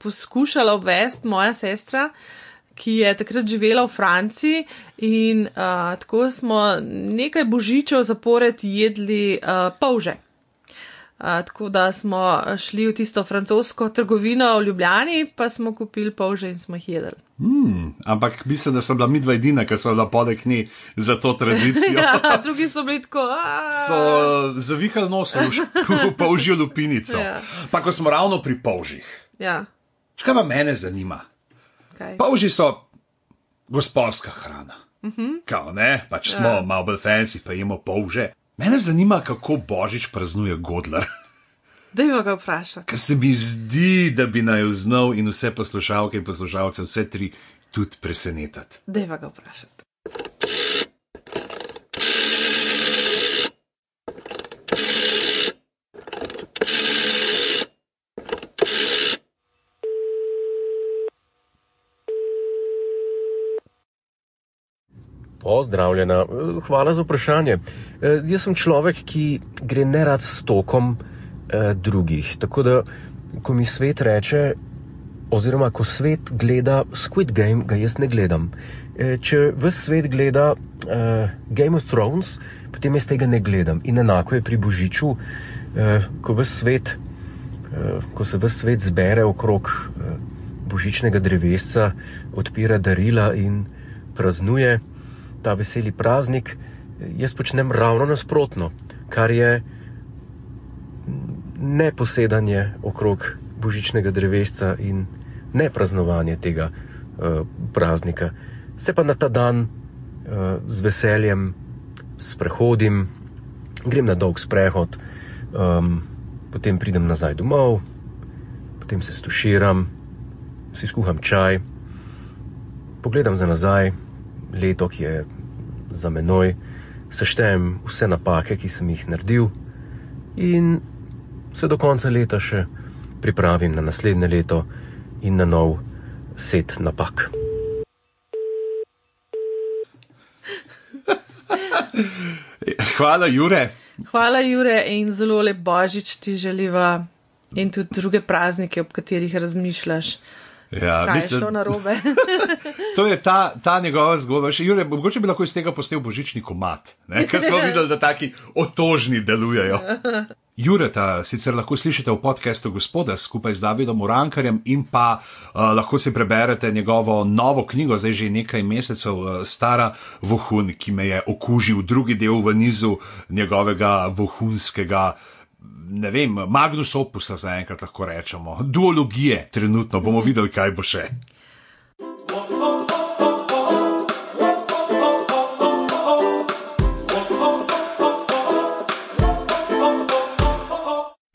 poskušala uvesti moja sestra, ki je takrat živela v Franciji in uh, tako smo nekaj božičev zapored jedli uh, polže. Uh, tako da smo šli v tisto francosko trgovino v Ljubljani, pa smo kupili polže in smo jih jedli. Hmm, ampak mislim, da so bila mi dva edina, ki so bila podek ni za to tradicijo. [LAUGHS] Ja, drugi so bili tako. "Aaa." So zavihali nos [LAUGHS] v polžjo lupinico. Ja. Pa ko smo ravno pri polžih. Ja, Kaj pa mene zanima? kaj. Polži so gospodska hrana. Uh -huh. Kao, ne, pač smo ja. malo bolj fancy, pa jemo polže. Mene zanima, kako božič praznuje Godler. [LAUGHS] Dajmo ga vprašati. Ker se mi zdi, da bi naj znal in vse poslušalke in poslušalce, vse tri, tudi presenetiti. Dajmo ga vprašati. Pozdravljena, hvala za vprašanje. Eh, Jaz sem človek, ki gre nerad s tokom eh, drugih. Tako da, ko mi svet reče, oziroma ko svet gleda Squid Game, ga jaz ne gledam. Eh, Če v svet gleda uh, Game of Thrones, potem jaz tega ne gledam. In enako je pri Božiču, eh, ko, svet, eh, ko se v svet zbere okrog eh, božičnega drevesca, odpira darila in praznuje ta veseli praznik, jaz počnem ravno nasprotno, kar je ne posedanje okrog božičnega drevesca in ne praznovanje tega uh, praznika. Se pa na ta dan uh, z veseljem sprehodim, grem na dolg sprehod, um, potem pridem nazaj domov, potem se stuširam, si skuham čaj, pogledam za nazaj, leto, ki je za menoj, seštejem vse napake, ki sem jih naredil, in se do konca leta še pripravim na naslednje leto in na nov set napak. [LAUGHS] Hvala, Jure. Hvala, Jure, in zelo lep božič ti želiva in tudi druge praznike, ob katerih razmišljaš. Ja, Kaj je mislim, šlo na robe? [LAUGHS] to je ta, ta njegova zgodba. Še, Jure, mogoče bi lahko iz tega postel božični komat, ne? ker smo [LAUGHS] videli, da taki otožni delujejo. Jureta sicer lahko slišite v podkastu Gospoda skupaj z Davidom Urankarjem in pa uh, lahko si preberete njegovo novo knjigo, zdaj že nekaj mesecev uh, stara Vohun, ki me je okužil, drugi del v nizu njegovega vohunskega. Ne vem, Magnus opusa zaenkrat lahko rečemo, duologije, trenutno bomo videli, kaj bo še.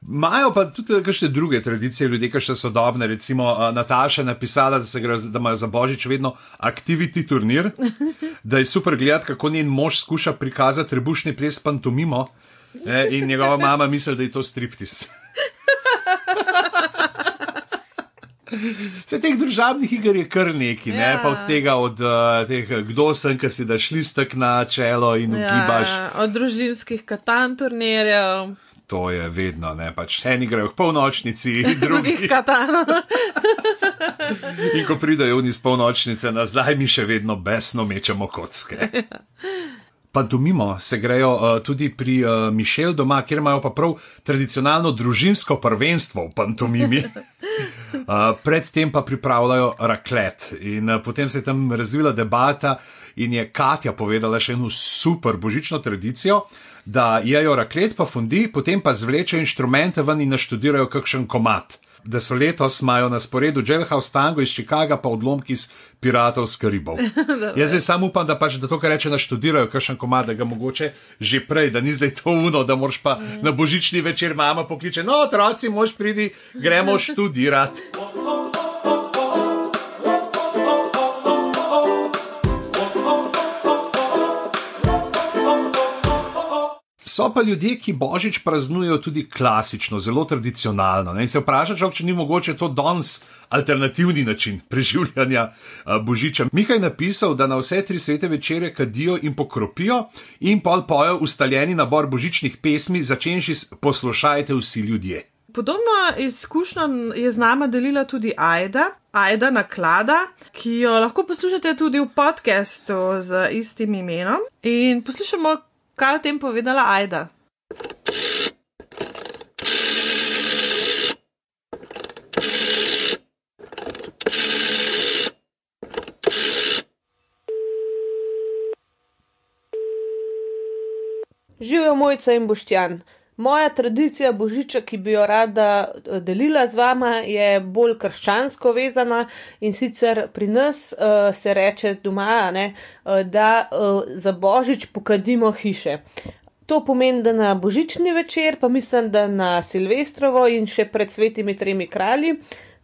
Imajo pa tudi kakšne druge tradicije, ljudje, ki so sodobne. Recimo uh, Nataša je napisala, da, gre, da ima za božič vedno aktiviti turnir, [LAUGHS] da je super gledati, kako njen mož skuša prikazati trebušni ples pantomimo eh, in njegova mama misli, da je to striptis. Vse [LAUGHS] teh družabnih iger je kar neki, ja. ne pa od tega, od uh, teh, kdo sem, ki si daš listek na čelo in ugibaš. Ja, od družinskih katan turnirjev. To je vedno, ne pač eni grejo v polnočnici, [LAUGHS] drugi katano. [LAUGHS] in ko pridejo iz polnočnice nazaj, mi še vedno besno mečemo kocke. [LAUGHS] Pa domimo se grejo uh, tudi pri uh, Mišel doma, kjer imajo pa prav tradicionalno družinsko prvenstvo v pantomimi. Uh, predtem pa pripravljajo raklet. In uh, potem se je tam razvila debata, in je Katja povedala še eno super božično tradicijo, da jejo raklet, pa fundi, potem pa zvlečejo inštrumente ven in naštudirajo kakšen komat. Da so letos imajo na sporedu Jailhouse Tango iz Chicaga, pa odlomki iz Piratov z Karibov. [LAUGHS] Jaz zdaj samo upam, da pač da to, kar reče, naštudirajo kakšen komat, da ga mogoče že prej, da ni zdaj to uno, da moraš pa mm. na božični večer mama pokliče, no, otroci, moš pridi, gremo študirati. [LAUGHS] So pa ljudje, ki božič praznujejo tudi klasično, zelo tradicionalno. Ne? In se vprašaš, če ni mogoče to danes alternativni način preživljanja božiča. Mihaj je napisal, da na vse tri svete večere kadijo in pokropijo, in pol pojo ustaljeni nabor božičnih pesmi, začenši s poslušajte vsi ljudje. Podobno izkušnjo je z nama delila tudi Aida, Aida Naklada, ki jo lahko poslušate tudi v podkastu z istim imenom. In poslušamo, kaj je o tem povedala Aida. Živijo mojca in boštjan. Moja tradicija božiča, ki bi jo rada delila z vama, je bolj krščansko vezana in sicer pri nas uh, se reče doma, ne, uh, da uh, za božič pokadimo hiše. To pomeni, da na božični večer, pa mislim, da na Silvestrovo in še pred svetimi tremi kralji,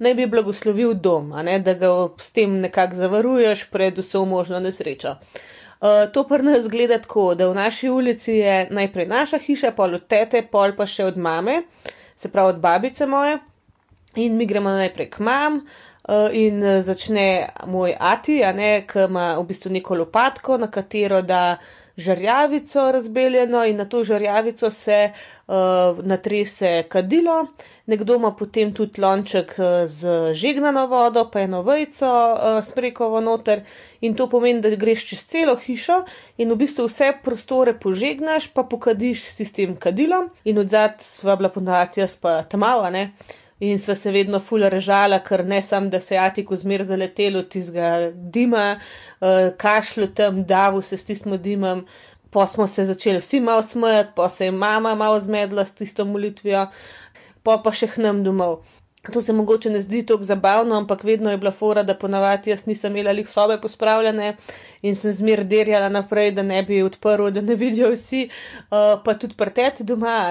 naj bi blagoslovil dom, ne, da ga s tem nekako zavaruješ pred vso možno nesrečo. Uh, to pa nas gleda tako, da v naši ulici je najprej naša hiša, pol od tete, pol pa še od mame, se pravi od babice moje. In mi gremo najprej k mam uh, in začne moj ati, a ne, ki ima v bistvu neko lopatko, na katero da žarjavico razbeljeno in na to žarjavico se uh, natrese kadilo. Nekdo ima potem tudi lonček z žegnano vodo, pa eno vejco uh, sprekovo noter in to pomeni, da greš čez celo hišo in v bistvu vse prostore požegnaš, pa pokadiš s tistim kadilom in od zad sva bila ponavadi jaz pa tamava, ne. In sva se vedno ful režala, ker ne sam, da se je Atiku zmer zaletelo tistega dima, uh, kašlju tam, davu se s tistim dimom. Pa smo se začeli vsi malo smejati, pa se je mama malo zmedla s tisto molitvijo, pa pa še k nam domov. To se mogoče ne zdi tako zabavno, ampak vedno je bila fora, da ponavadi jaz nisem imela lih sobe pospravljene in sem zmer derjala naprej, da ne bi odprl, da ne vidijo vsi, uh, pa tudi prteti doma,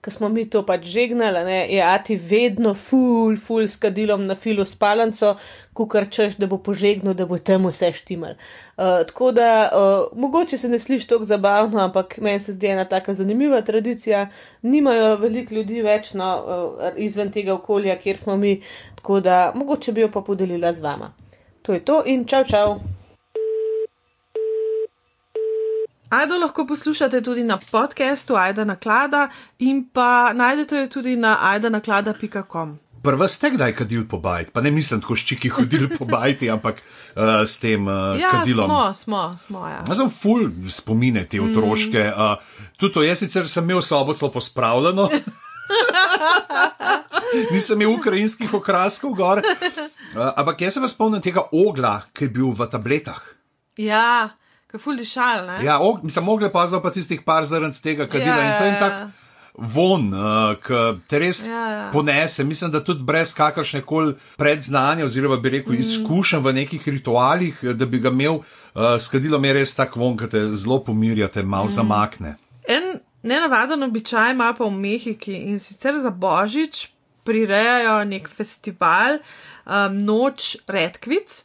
ker smo mi to pač žegnali, ne, je ati vedno ful, ful s kadilom na filu spalanco, kukar češ, da bo požegnil, da bo temu vse štimal. Uh, tako da uh, mogoče se ne sliši tako zabavno, ampak meni se zdi ena taka zanimiva tradicija. Nimajo veliko ljudi več no, uh, izven tega okolja, kjer smo mi, tako da mogoče bi jo pa podelila z vama. To je to in čau, čau. Ajdo lahko poslušate tudi na podkastu Aida Naklada in pa najdete jo tudi na aidanaklada.com. Prva ste kdaj kadili po bajti, pa ne mislim tako ščiki hodili po bajti, ampak uh, s tem uh, Ja, kadilom. smo, smo, smo. Ja. Jaz sem full spomine te otroške. Mm. Uh, tudi to, jaz sicer sem imel sobo celo pospravljeno. [LAUGHS] Nisem imel ukrajinskih okraskov gor. Uh, ampak jaz se vas spomnim tega ogla, ki je bil v tabletah. Ja, kaful dišal, ne? Ja, og, mislim, ogle pa zdaj pa tistih par zrnc tega kadila Ja, in to je ja, tak ja. Von, uh, ki te res Ja, ja. ponese. Mislim, da tudi brez kakršne koli predznanja oziroma bi rekel izkušenj v nekih ritualih, da bi ga imel, uh, s kadilom je res tak von, ki te zelo pomirja, te malo zamakne. En nenavaden običaj ima pa v Mehiki in sicer za Božič prirejajo nek festival um, Noč redkvic,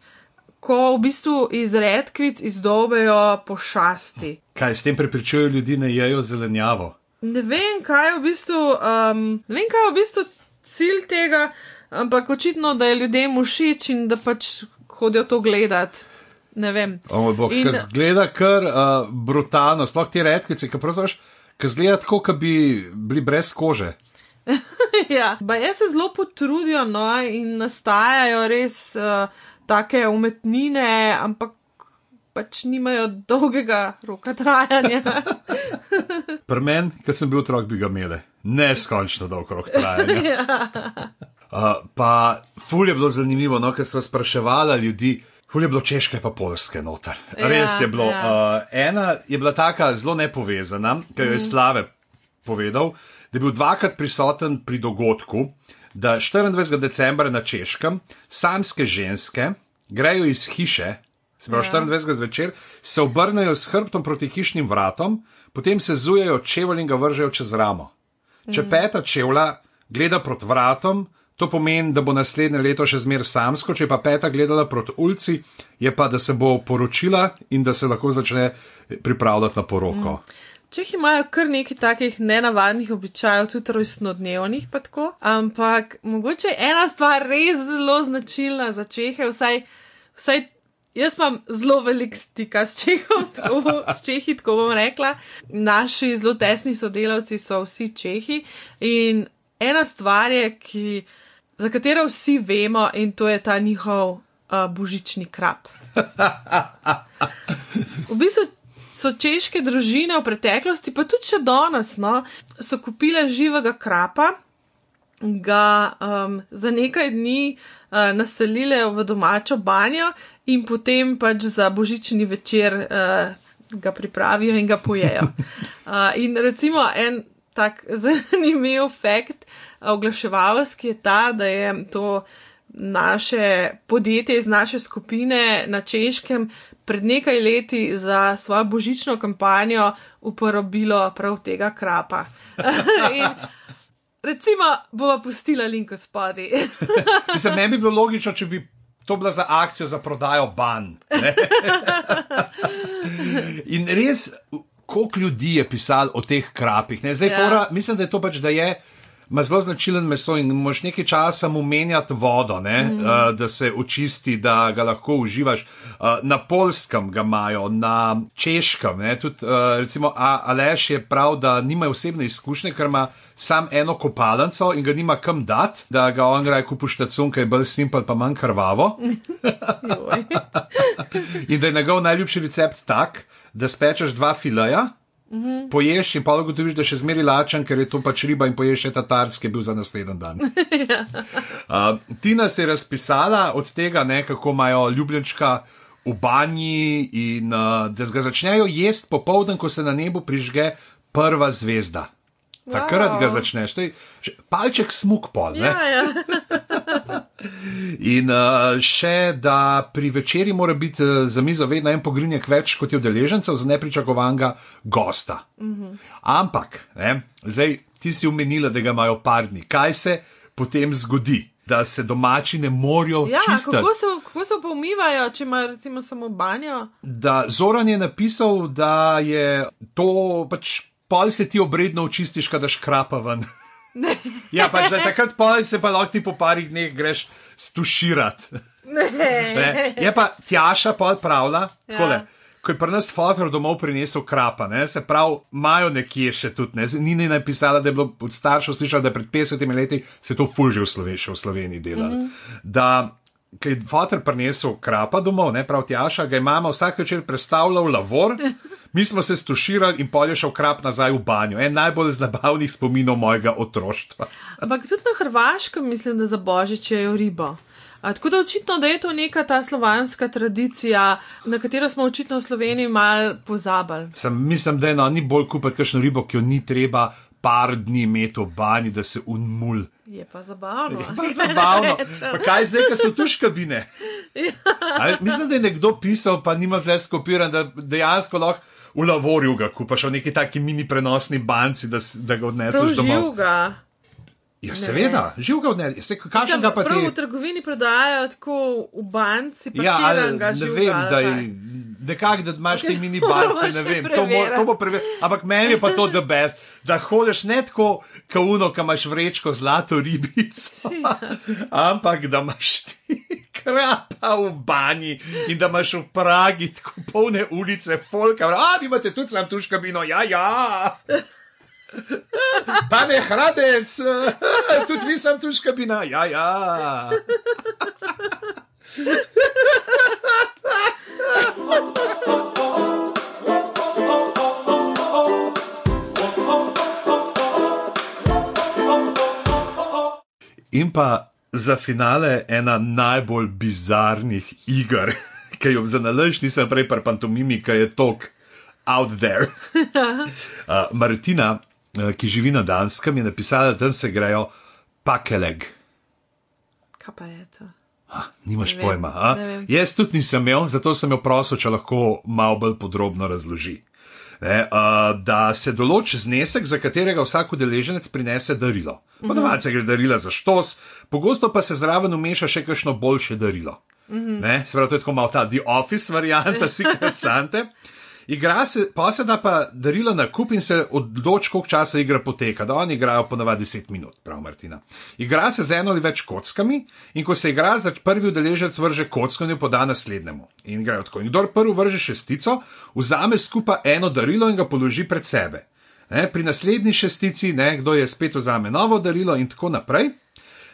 ko v bistvu iz redkvic izdobejo pošasti. Kaj s tem prepričujejo ljudi, ne jejo zelenjavo? Ne vem, kaj je v bistvu, um, ne vem, kaj je v bistvu cilj tega, ampak očitno, da je ljudem všeč in da pač hodijo to gledati. Ne vem. O moj bog, In- zgleda kar uh, brutalno, sploh ti redkvice, ki pravzaprav. Ki zgleda tako, kot bi bili brez kože. [LAUGHS] ja, baje se zelo potrudijo no, in nastajajo res uh, take umetnine, ampak pač nimajo dolgega roka trajanja. [LAUGHS] Pri meni, ki sem bil otrok, bi ga imeli. Neskončno dolg rok trajanja. [LAUGHS] Uh, pa ful je bilo zanimivo, no, ker smo spraševali ljudi. Ful je bilo češke, pa polske noter. Ja, Res je bilo. ja. Uh, ena je bila taka zelo nepovezana, ki jo je Slave povedal, da je bil dvakrat prisoten pri dogodku, da 24. decembra na Češkem samske ženske grejo iz hiše, se pravi Ja. 24. zvečer, se obrnejo s hrbtom proti hišnim vratom, potem se zujejo čevelj in ga vržejo čez ramo. Če peta čevlja gleda proti vratom, to pomeni, da bo naslednje leto še zmer samsko, če pa peta gledala proti ulici, je pa, da se bo poročila in da se lahko začne pripravljati na poroko. Čehi imajo kar nekaj takih nenavadnih običajev, tudi rojstnodnevnih, pa tako. Ampak mogoče ena stvar res zelo značilna za Čehe, vsaj, vsaj jaz imam zelo velik stika s Čehom, tako, s Čehi, tako bom rekla. Naši zelo tesni sodelavci so vsi Čehi in ena stvar je, ki, za katero vsi vemo, in to je ta njihov uh, božični krap. V bistvu so češke družine v preteklosti, pa tudi še danes, no, so kupile živega krapa, ga um, za nekaj dni uh, naselile v domačo banjo in potem pač za božični večer uh, ga pripravijo in ga pojejo. Uh, [LAUGHS] in recimo en tak [LAUGHS] zanimiv fakt, uh, oglaševalski je ta, da je to naše podjetje iz naše skupine na Češkem pred nekaj leti za svojo božično kampanjo uporabilo prav tega krapa. [LAUGHS] In recimo, bova pustila link spodaj. [LAUGHS] Mislim, meni bi bilo logično, če bi to bila za akcijo za prodajo ban. [LAUGHS] In res, koliko ljudi je pisalo o teh krapih. Ne? Zdaj, ja. fora, mislim, da je to pač, da je. Ma zelo značilen meso in moš nekaj časa mu menjati vodo, ne, mm. uh, da se očisti, da ga lahko uživaš. Uh, na polskem ga imajo, na češkem. Ne, tudi, uh, recimo, A- Aleš je prav, da nima osebne izkušnje, ker ima sam eno kopalnico in ga nima kam dati, da ga on raje kupi štacun, ki je bolj simpel, pa manj krvavo. [LAUGHS] In da je njegov najljubši recept tak, da spečeš dva fileja. Mm -hmm. Poješ in pa ugotoviš, da je še zmeri lačen, ker je to pač riba in poješ še tatarski, ki je bil za naslednji dan. [LAUGHS] uh, Tina se je razpisala od tega, ne, kako imajo ljubljenčka v banji in uh, da ga začnejo jesti popoldan, ko se na nebu prižge prva zvezda. Takrat Wow. ga začneš, to je že palček smuk pol. Ne? Ja, ja. [LAUGHS] In uh, še, da pri večerji mora biti uh, za mizo vedno en pogrinjek več kot je udeležencev za nepričakovanega gosta. Mm -hmm. Ampak, ne, zdaj ti si umenila, da ga imajo par dni. Kaj se potem zgodi? Da se domači ne morajo ja čistiti. kako, se, kako se pa umivajo, če imajo recimo samo banjo? Da Zoran je napisal, da je to pač pol se ti obredno očistiš, kadaš krapa ven. Ja, pač da takrat pol se pa lahko ti po parih dneh greš stuširati. Ne. Je pa Tjaša pol pravila, Ja. ja. ko je pri nas fotor domov prinesel krapa, ne? se pravi, imajo nekje še tudi, ne? ni ni napisala, da je bilo od staršev slišati, da je pred 50 leti se to fulže v Sloveniji, v Sloveniji delalo. Mm -hmm. Da, ker je fotor prinesel krapa domov, ne prav tjaša, ga je mama vsak večer predstavljala v lavor. Mi smo se stuširali in polje šel krap nazaj v banjo. En najbolj zabavnih spominov mojega otroštva. Ampak tudi na Hrvaškem mislim, da za božič jejo ribo. A, tako da očitno, da je to neka ta slovanska tradicija, na katero smo očitno v Sloveniji mal pozabili. Sem, mislim, da je no, ni bolj kupiti kakšno ribo, ki jo ni treba par dni imeti v banji, da se unmul. Je pa zabavno. Je pa [LAUGHS] zabavno. Pa kaj zdaj, ker so tu škabine? Ali, mislim, da je nekdo pisal, pa nima več skopiran, da dejansko lahko v lavorju ga kupaš v neki taki mini prenosni banci, da, da ga odneseš domov. Živga. Ja, seveda, živ ga odneseš. Kakšen ga pa Prav v ti? trgovini prodajajo tako v banci, Ja, ali, kiranega ne živga. vem, da je. Nekako, da imaš te [LAUGHS] mini barce, ne vem, to bo, preveriti. to bo preverjeno. Ampak meni je pa to the best, da hodiš ne tako kauno, ki imaš vrečko zlato ribico, [LAUGHS] ampak da imaš ti krapa v banji in da imaš v Pragi tako polne ulice, folka, a vi imate tudi sam tuš kabino, ja, ja. [LAUGHS] Pane Hradec, [LAUGHS] tudi vi sem tuš kabina, ja, ja. [LAUGHS] In pa za finale ena najbolj bizarnih iger, ki jo za nalaž nisem prej pri pantomimi, ki je tok out there. Uh, Martina, ki živi na Danskem, je napisala, da tam se grejo pakeleg. Kaj pa je to? Nimaš Ne vem, pojma. A? ne vem. Jaz tudi nisem imel, zato sem jo prosil, če lahko malo bolj podrobno razloži. Ne, uh, da se določi znesek, za katerega vsak udeleženec prinese darilo. Ponavadi se gre darila za štos, pogosto pa se zraven umeša še kakšno boljše darilo. Ne, se pravi, to je tako malo ta The Office varianta, [LAUGHS] Secret Sante. Igra se, pa se da pa darila na kup in se odloči, koliko časa igra poteka. Da oni igrajo ponavadi 10 minut, prav Martina. Igra se z eno ali več kockami in ko se igra, za prvi udeleženec vrže kocko in jo poda naslednjemu. In igrajo tako. In kdor prvi vrže šestico, vzame skupaj eno darilo in ga položi pred sebe. Ne, pri naslednji šestici, ne, kdo je spet vzame novo darilo in tako naprej.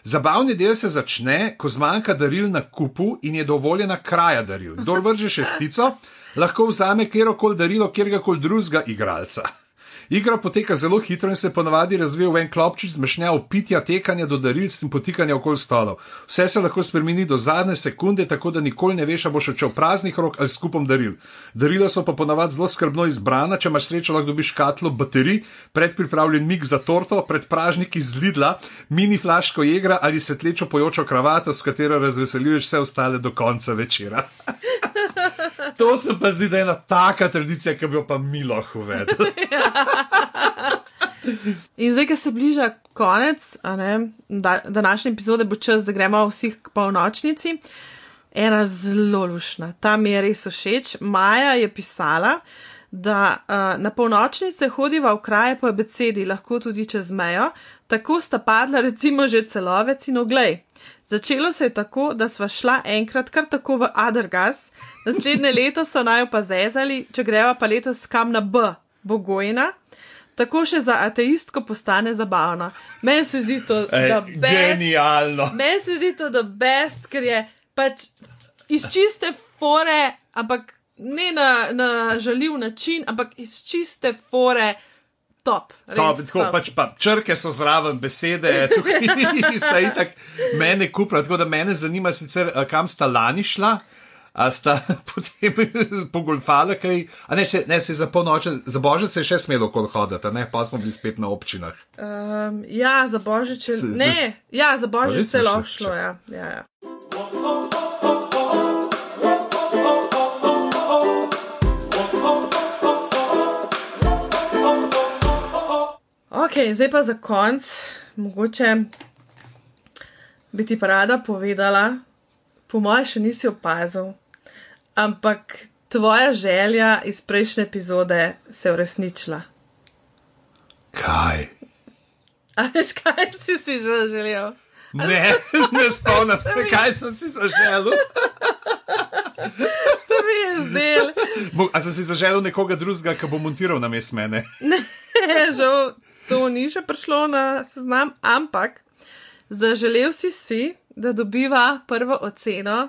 Zabavni del se začne, ko zmanjka daril na kupu in je dovoljena kraja daril. Kdor vrže šestico, lahko vzame kjerkoli darilo, kjerkoli drugega igralca. Igra poteka zelo hitro in se ponavadi razvija v en klopčič zmešnjav pitja, tekanja do daril in potikanja okoli stolov. Vse se lahko spremeni do zadnje sekunde, tako da nikoli ne veš, a boš odšel praznih rok ali skupom daril. Darila so pa ponavadi zelo skrbno izbrana, če imaš srečo, lahko dobiš škatlo baterij, predpripravljen mik za torto, pred pražniki z Lidla, mini flaško jegra ali svetlečo pojočo kravato, s katero razveseljuješ vse ostale do konca večera. [LAUGHS] To se pa zdi, da je ena taka tradicija, ki bi jo pa mi lahko uvedli. [LAUGHS] In zdaj, ko se bliža konec ne, da, današnje epizode, bo čas, da gremo vsi k polnočnici. Ena zelo lušna, ta mi je res všeč. Maja je pisala, da uh, na polnočnice hodiva v kraje po abecedi, lahko tudi čez mejo, tako sta padla recimo že celovec in oglej. Začelo se je tako, da sva šla enkrat kar tako v Adergas, naslednje leto so naj pa zezali, če greva pa letos kam na B, Bogojna. Tako še za ateistko postane zabavno. Meni se zdi to Ej, best. genialno. Meni se zdi to the best, ker je pač iz čiste fore, ampak ne na, na žaljiv način, ampak iz čiste fore top. res To, tako, top. pač pa črke so zraven besede, tukaj [LAUGHS] sta itak mene kupila, tako da mene zanima sicer, a, kam sta lani šla. A sta [LAUGHS] potem pogolfala, kaj, a ne, se, ne, se za polnoč, za božič se je še smelo kol hoditi, ne, pa smo bili spet na občinah. Um, ja, za božič. Ne, ja, za božič se je lahko šlo. še. Ja, ja, ja. Ok, zdaj pa za konc, mogoče bi ti pa rada povedala, po mojem, še nisi opazil, ampak tvoja želja iz prejšnje epizode se je uresničila. Kaj? A veš, kaj si si že želel? Ne, [LAUGHS] ne spomnim se, kaj sem si zaželel. [LAUGHS] Se mi je zdel. Bo- A si si zaželel nekoga drugega, ki bo montiral na mest mene? [LAUGHS] Žal, to ni še prišlo na seznam, ampak zaželel si si, da dobiva prvo oceno.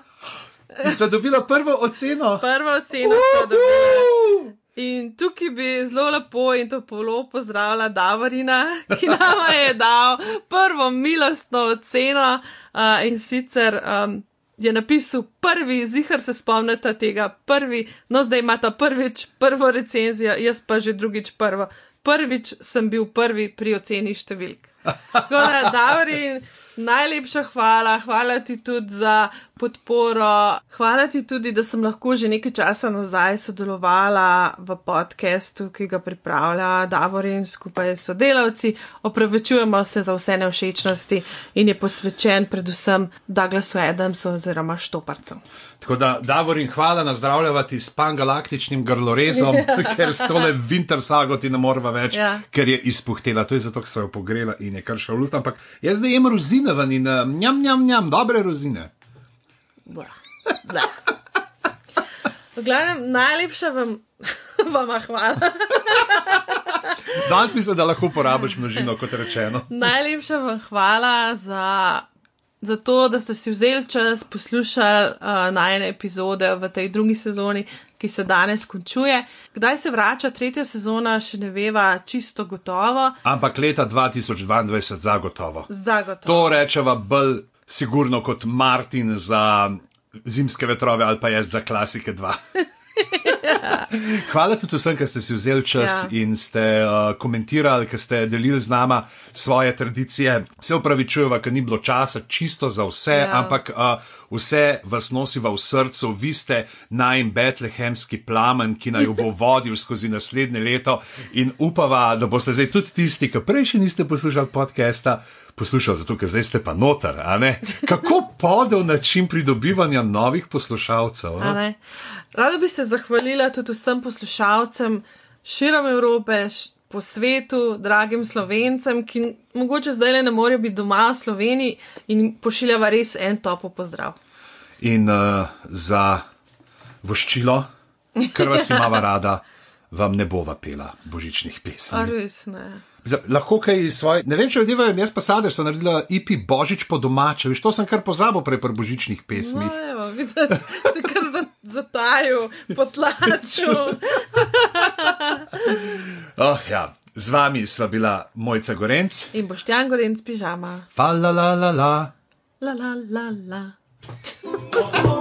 Ti sta dobila prvo oceno. Prvo oceno sta dobila. In tukaj bi zelo lepo in to polo pozdravila Davorina, [LAUGHS] ki nama je dal prvo milostno oceno uh, in sicer um, je napisal prvi, zihar se spomnite tega, prvi, no zdaj imata prvič prvo recenzijo, jaz pa že drugič prvo. Prvič sem bil prvi pri oceni številk. Tako da, Davorin, najlepša hvala, hvala ti tudi za podporo, hvala ti tudi, da sem lahko že nekaj časa nazaj sodelovala v podkastu, ki ga pripravlja Davorin skupaj s sodelavci. Opravičujemo se za vse nevšečnosti in je posvečen predvsem Douglasu Adamsu oziroma Štoparcu. Tako da, Davorin, hvala, nazdravljati s pangalaktičnim grlorezom, [LAUGHS] ker s tole winter sago ti ne morva več, Ja. ker je izpuhtela. To je zato, ker so jo pogrela in je kar šla v luft. Ampak jaz zdaj jem rozine ven in njam, njam, njam, dobre rozine. Blah. Blah. V glavnem, najlepša vam, [LAUGHS] vama hvala. Danes mislim, da lahko porabiš množino, kot rečeno. Najlepša vam hvala za, za to, da ste si vzeli čas poslušali uh, najne epizode v tej drugi sezoni, ki se danes končuje. Kdaj se vrača tretja sezona, še ne veva čisto gotovo. Ampak leta 2022 zagotovo. Zagotovo. To rečeva bolj sigurno kot Martin za zimske vetrove ali pa jaz za klasike 2. [LAUGHS] [LAUGHS] Hvala tudi vsem, ki ste si vzeli čas ja. In ste uh, komentirali, ki ste delili z nama svoje tradicije. Se upravičujeva, ker ni bilo časa čisto za vse, ja. Ampak uh, vse vas nosiva v srcu. Vi ste najm betlehemski plamen, ki naj bo [LAUGHS] vodil skozi naslednje leto in upava, da boste zdaj tudi tisti, ki prej še niste poslušali podcasta. Poslušal, zato ker zdaj ste pa noter, a ne? Kako [LAUGHS] podel način pridobivanja novih poslušalcev? No? Rada bi se zahvalila tudi vsem poslušalcem širom Evrope, po svetu, dragim slovencem, ki mogoče zdaj le ne morejo biti doma v Sloveniji in pošiljava res en topo pozdrav. In uh, za voščilo, ker vas imava [LAUGHS] rada, vam ne bova pela božičnih A pesmi. res ne. Lahko kaj iz svoje. Ne vem, če ljudje vejo, jaz pa sadar sem naredila IP Božič po domače. Veš, to sem kar pozabil prej pri božičnih No, pesmih. evo, vidiš, [LAUGHS] si kar za- zatajil, potlačil. [LAUGHS] Oh, ja. Z vami sva bila Mojca Gorenc, In boš Jan Gorenc pižama. fa la la la la. La la la la. [LAUGHS]